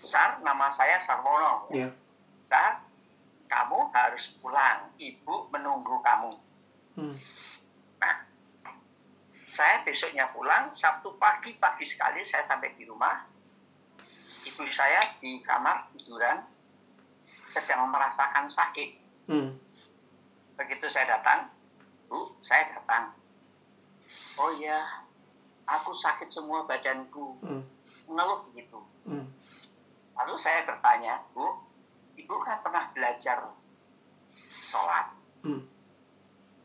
Sar, nama saya Sarwono. Iya. Sar, kamu harus pulang. Ibu menunggu kamu. Hmm. Nah, saya besoknya pulang, Sabtu pagi, pagi sekali saya sampai di rumah. Ibu saya di kamar tiduran, sedang merasakan sakit. Hmm. Begitu saya datang, Bu, saya datang. Oh iya, aku sakit semua badanku. Hmm. Ngeluh begitu. Hmm. Lalu saya bertanya, Bu, Ibu kan pernah belajar sholat. Hmm.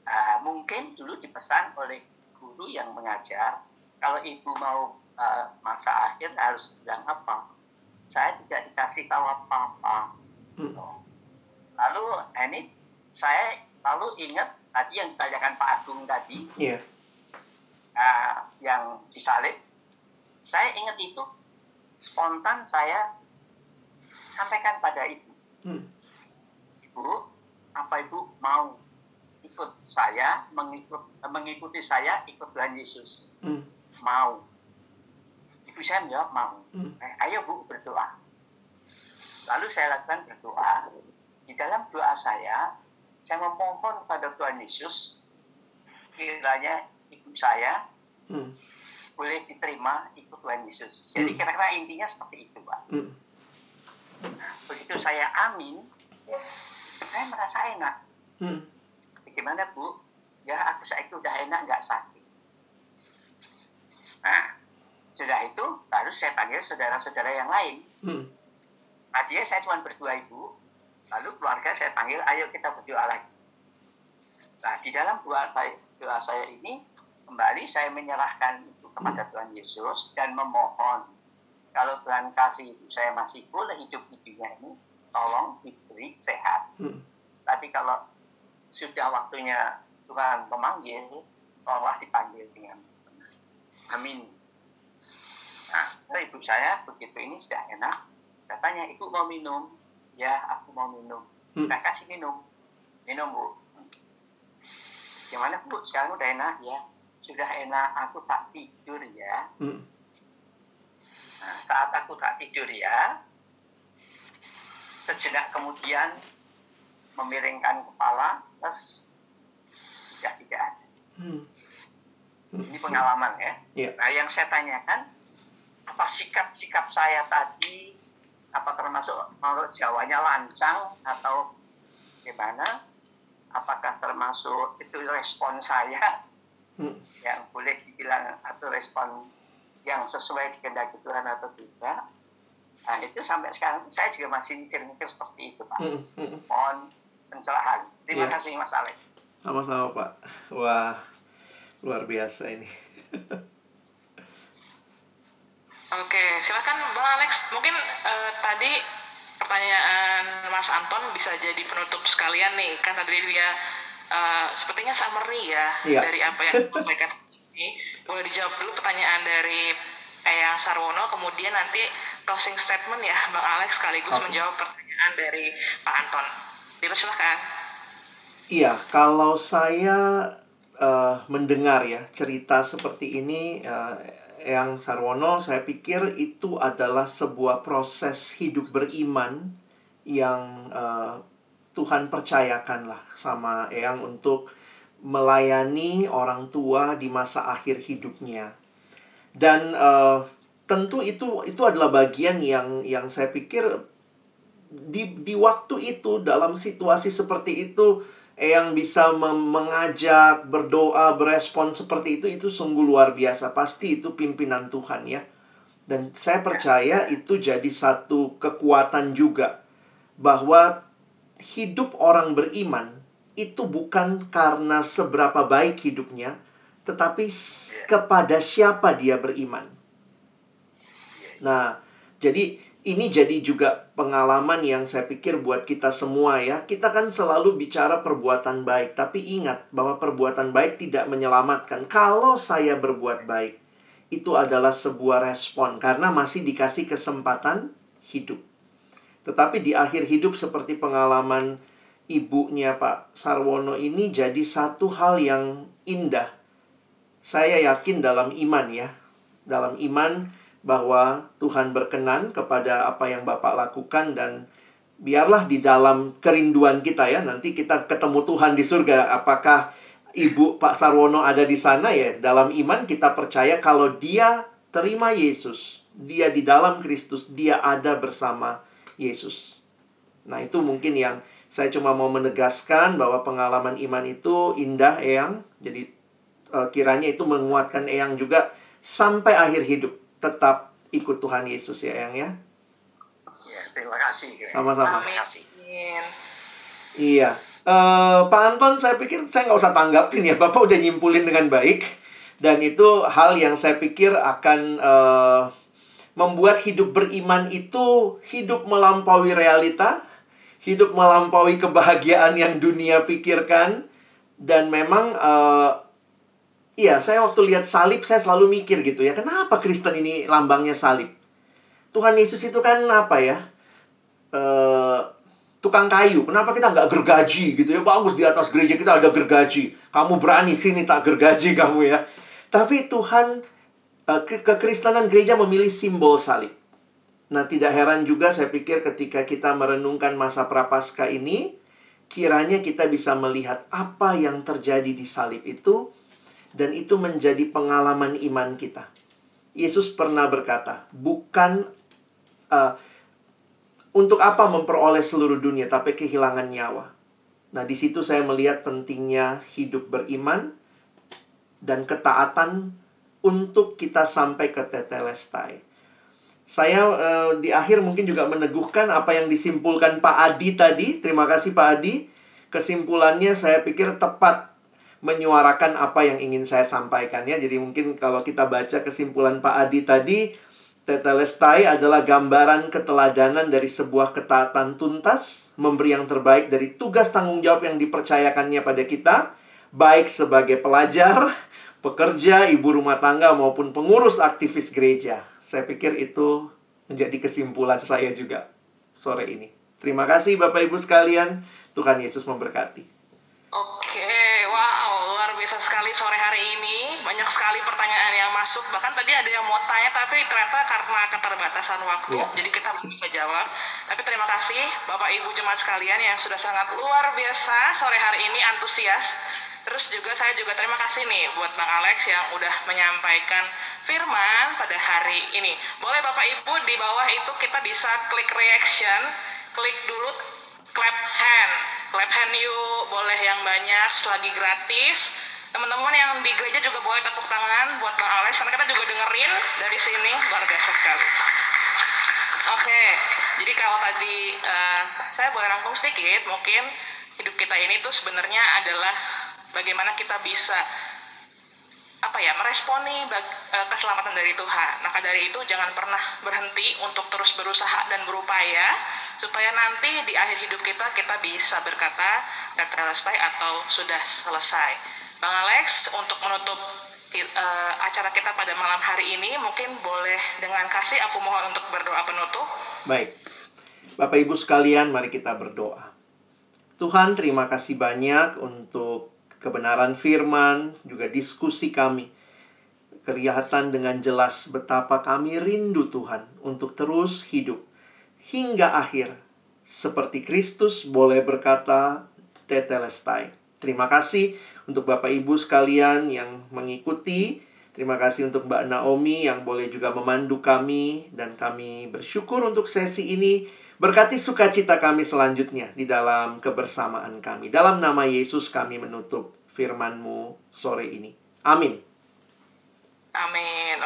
Ah, mungkin dulu dipesan oleh guru yang mengajar, kalau Ibu mau ah, masa akhir harus bilang apa. Saya tidak dikasih tahu apa-apa. Hmm. Lalu ini saya lalu ingat tadi yang ditanyakan Pak Agung tadi, Iya. ah, yang disalib, saya ingat itu spontan saya sampaikan pada ibu, Hmm. ibu, apa ibu mau ikut saya mengikut eh, mengikuti saya ikut Tuhan Yesus? Hmm. Mau. Ibu saya menjawab mau. Hmm. Eh, ayo bu berdoa. Lalu saya lakukan berdoa. Di dalam doa saya, saya memohon pada Tuhan Yesus, kiranya ibu saya Hmm. boleh diterima ikut Tuhan Yesus. Jadi Hmm. kira-kira intinya seperti itu, Pak. Hmm. Begitu saya amin, saya merasa enak. Hmm. Bagaimana, Bu? Ya, aku saya itu udah enak, nggak sakit. Nah, sudah itu, baru saya panggil saudara-saudara yang lain. Hmm. Tadinya saya cuma berdua ibu, lalu keluarga saya panggil, ayo kita berdoa lagi. Nah, di dalam doa saya, doa saya ini, kembali saya menyerahkan itu kepada Tuhan Yesus dan memohon, kalau Tuhan kasih ibu saya masih boleh hidup di dunia ini, tolong diberi sehat. Hmm. Tapi kalau sudah waktunya Tuhan memanggil, tolonglah dipanggil dengan benar. Amin. Nah, ibu saya begitu ini sudah enak. Saya tanya, ibu mau minum? Ya, aku mau minum. Hmm. Saya kasih minum. Minum, bu. Gimana, bu? Sekarang udah enak? Ya, sudah enak. Aku tak tidur ya. Hmm. Nah, saat aku tak tidur ya, sejenak kemudian memiringkan kepala, terus sudah tidak ada. Hmm. Ini pengalaman ya. Iya. Nah, yang saya tanyakan, apa sikap-sikap saya tadi, apa termasuk menurut Jawanya lancang atau gimana? Apakah termasuk itu respon saya Hmm. yang boleh dibilang atau respon yang sesuai kehendak Tuhan atau tidak? Nah, itu sampai sekarang saya juga masih mikir-mikir seperti itu, Pak. Hmm. Hmm. Mohon pencerahan. Terima Iya. kasih, Mas Alek. Sama-sama Pak. Wah, luar biasa ini. Oke, silakan Bang Alex. Mungkin eh, tadi pertanyaan Mas Anton bisa jadi penutup sekalian nih. Kan tadi dia uh, sepertinya summary ya Iya. dari apa yang disampaikan ini. Boleh dijawab dulu pertanyaan dari Eyang Sarwono, kemudian nanti closing statement ya Bang Alex sekaligus Oke. menjawab pertanyaan dari Pak Anton. Dipersilahkan. Iya, kalau saya eh, mendengar ya cerita seperti ini, eh, yang Sarwono, saya pikir itu adalah sebuah proses hidup beriman yang eh, Tuhan percayakan lah sama Eyang untuk melayani orang tua di masa akhir hidupnya. Dan eh, tentu itu itu adalah bagian yang yang saya pikir di di waktu itu dalam situasi seperti itu yang bisa mengajak berdoa berespon seperti itu itu sungguh luar biasa. Pasti itu pimpinan Tuhan ya. Dan saya percaya itu jadi satu kekuatan juga bahwa hidup orang beriman itu bukan karena seberapa baik hidupnya tetapi kepada siapa dia beriman. Nah, jadi ini jadi juga pengalaman yang saya pikir buat kita semua ya. Kita kan selalu bicara perbuatan baik, tapi ingat bahwa perbuatan baik tidak menyelamatkan. Kalau saya berbuat baik, itu adalah sebuah respon karena masih dikasih kesempatan hidup. Tetapi di akhir hidup seperti pengalaman ibunya Pak Sarwono ini jadi satu hal yang indah. Saya yakin dalam iman ya. Dalam iman bahwa Tuhan berkenan kepada apa yang Bapak lakukan dan biarlah di dalam kerinduan kita ya. Nanti kita ketemu Tuhan di surga. Apakah Ibu Pak Sarwono ada di sana ya? Dalam iman kita percaya kalau dia terima Yesus dia di dalam Kristus dia ada bersama Yesus. Nah itu mungkin yang saya cuma mau menegaskan bahwa pengalaman iman itu indah Eyang. Jadi eh, kiranya itu menguatkan Eyang juga sampai akhir hidup tetap ikut Tuhan Yesus ya Eyang ya. Ya, terima kasih. Sama-sama. Terima kasih. Amin. Iya. Eh Pak Anton saya pikir saya nggak usah tanggapin ya. Bapak udah nyimpulin dengan baik. Dan itu hal yang saya pikir akan eh, membuat hidup beriman itu hidup melampaui realita. Hidup melampaui kebahagiaan yang dunia pikirkan. Dan memang eh, Iya, saya waktu lihat salib saya selalu mikir gitu ya, kenapa Kristen ini lambangnya salib? Tuhan Yesus itu kan apa ya? Eh tukang kayu. Kenapa kita nggak gergaji gitu ya? Bagus di atas gereja kita ada gergaji. Kamu berani sini tak gergaji kamu ya. Tapi Tuhan eh, ke kekristenan gereja memilih simbol salib. Nah, tidak heran juga saya pikir ketika kita merenungkan masa prapaskah ini, kiranya kita bisa melihat apa yang terjadi di salib itu dan itu menjadi pengalaman iman kita. Yesus pernah berkata, "Bukan uh, untuk apa memperoleh seluruh dunia tapi kehilangan nyawa." Nah, di situ saya melihat pentingnya hidup beriman dan ketaatan untuk kita sampai ke tetelestai. Saya eh, di akhir mungkin juga meneguhkan apa yang disimpulkan Pak Adi tadi. Terima kasih Pak Adi. Kesimpulannya saya pikir tepat menyuarakan apa yang ingin saya sampaikan ya. Jadi mungkin kalau kita baca kesimpulan Pak Adi tadi, Tetelestai adalah gambaran keteladanan dari sebuah ketaatan tuntas, memberi yang terbaik dari tugas tanggung jawab yang dipercayakannya pada kita, baik sebagai pelajar, pekerja, ibu rumah tangga maupun pengurus aktivis gereja. Saya pikir itu menjadi kesimpulan saya juga sore ini. Terima kasih Bapak Ibu sekalian. Tuhan Yesus memberkati. Oke, luar biasa sekali sore hari ini. Banyak sekali pertanyaan yang masuk. Bahkan tadi ada yang mau tanya, tapi ternyata karena keterbatasan waktu, Iya. jadi kita belum bisa jawab. Tapi terima kasih Bapak Ibu jemaat sekalian yang sudah sangat luar biasa sore hari ini antusias. Terus juga saya juga terima kasih nih buat Bang Alex yang udah menyampaikan firman pada hari ini. Boleh Bapak Ibu di bawah itu kita bisa klik reaction, klik dulu clap hand. Clap hand yuk, boleh yang banyak selagi gratis. Teman-teman yang di gereja juga boleh tepuk tangan buat Bang Alex karena kita juga dengerin dari sini luar biasa sekali. Oke, jadi kalau tadi eh, saya boleh rangkum sedikit, mungkin hidup kita ini tuh sebenarnya adalah bagaimana kita bisa apa ya meresponi bag- eh, keselamatan dari Tuhan. Maka dari itu jangan pernah berhenti untuk terus berusaha dan berupaya supaya nanti di akhir hidup kita kita bisa berkata tetelestai atau sudah selesai. Bang Alex untuk menutup eh, acara kita pada malam hari ini mungkin boleh dengan kasih aku mohon untuk berdoa penutup. Baik. Bapak Ibu sekalian, mari kita berdoa. Tuhan, terima kasih banyak untuk kebenaran firman, juga diskusi kami. Kelihatan dengan jelas betapa kami rindu Tuhan untuk terus hidup hingga akhir. Seperti Kristus boleh berkata, Tetelestai. Terima kasih untuk Bapak Ibu sekalian yang mengikuti. Terima kasih untuk Mbak Naomi yang boleh juga memandu kami. Dan kami bersyukur untuk sesi ini. Berkati sukacita kami selanjutnya di dalam kebersamaan kami. Dalam nama Yesus kami menutup firman-Mu sore ini. Amin. Amin.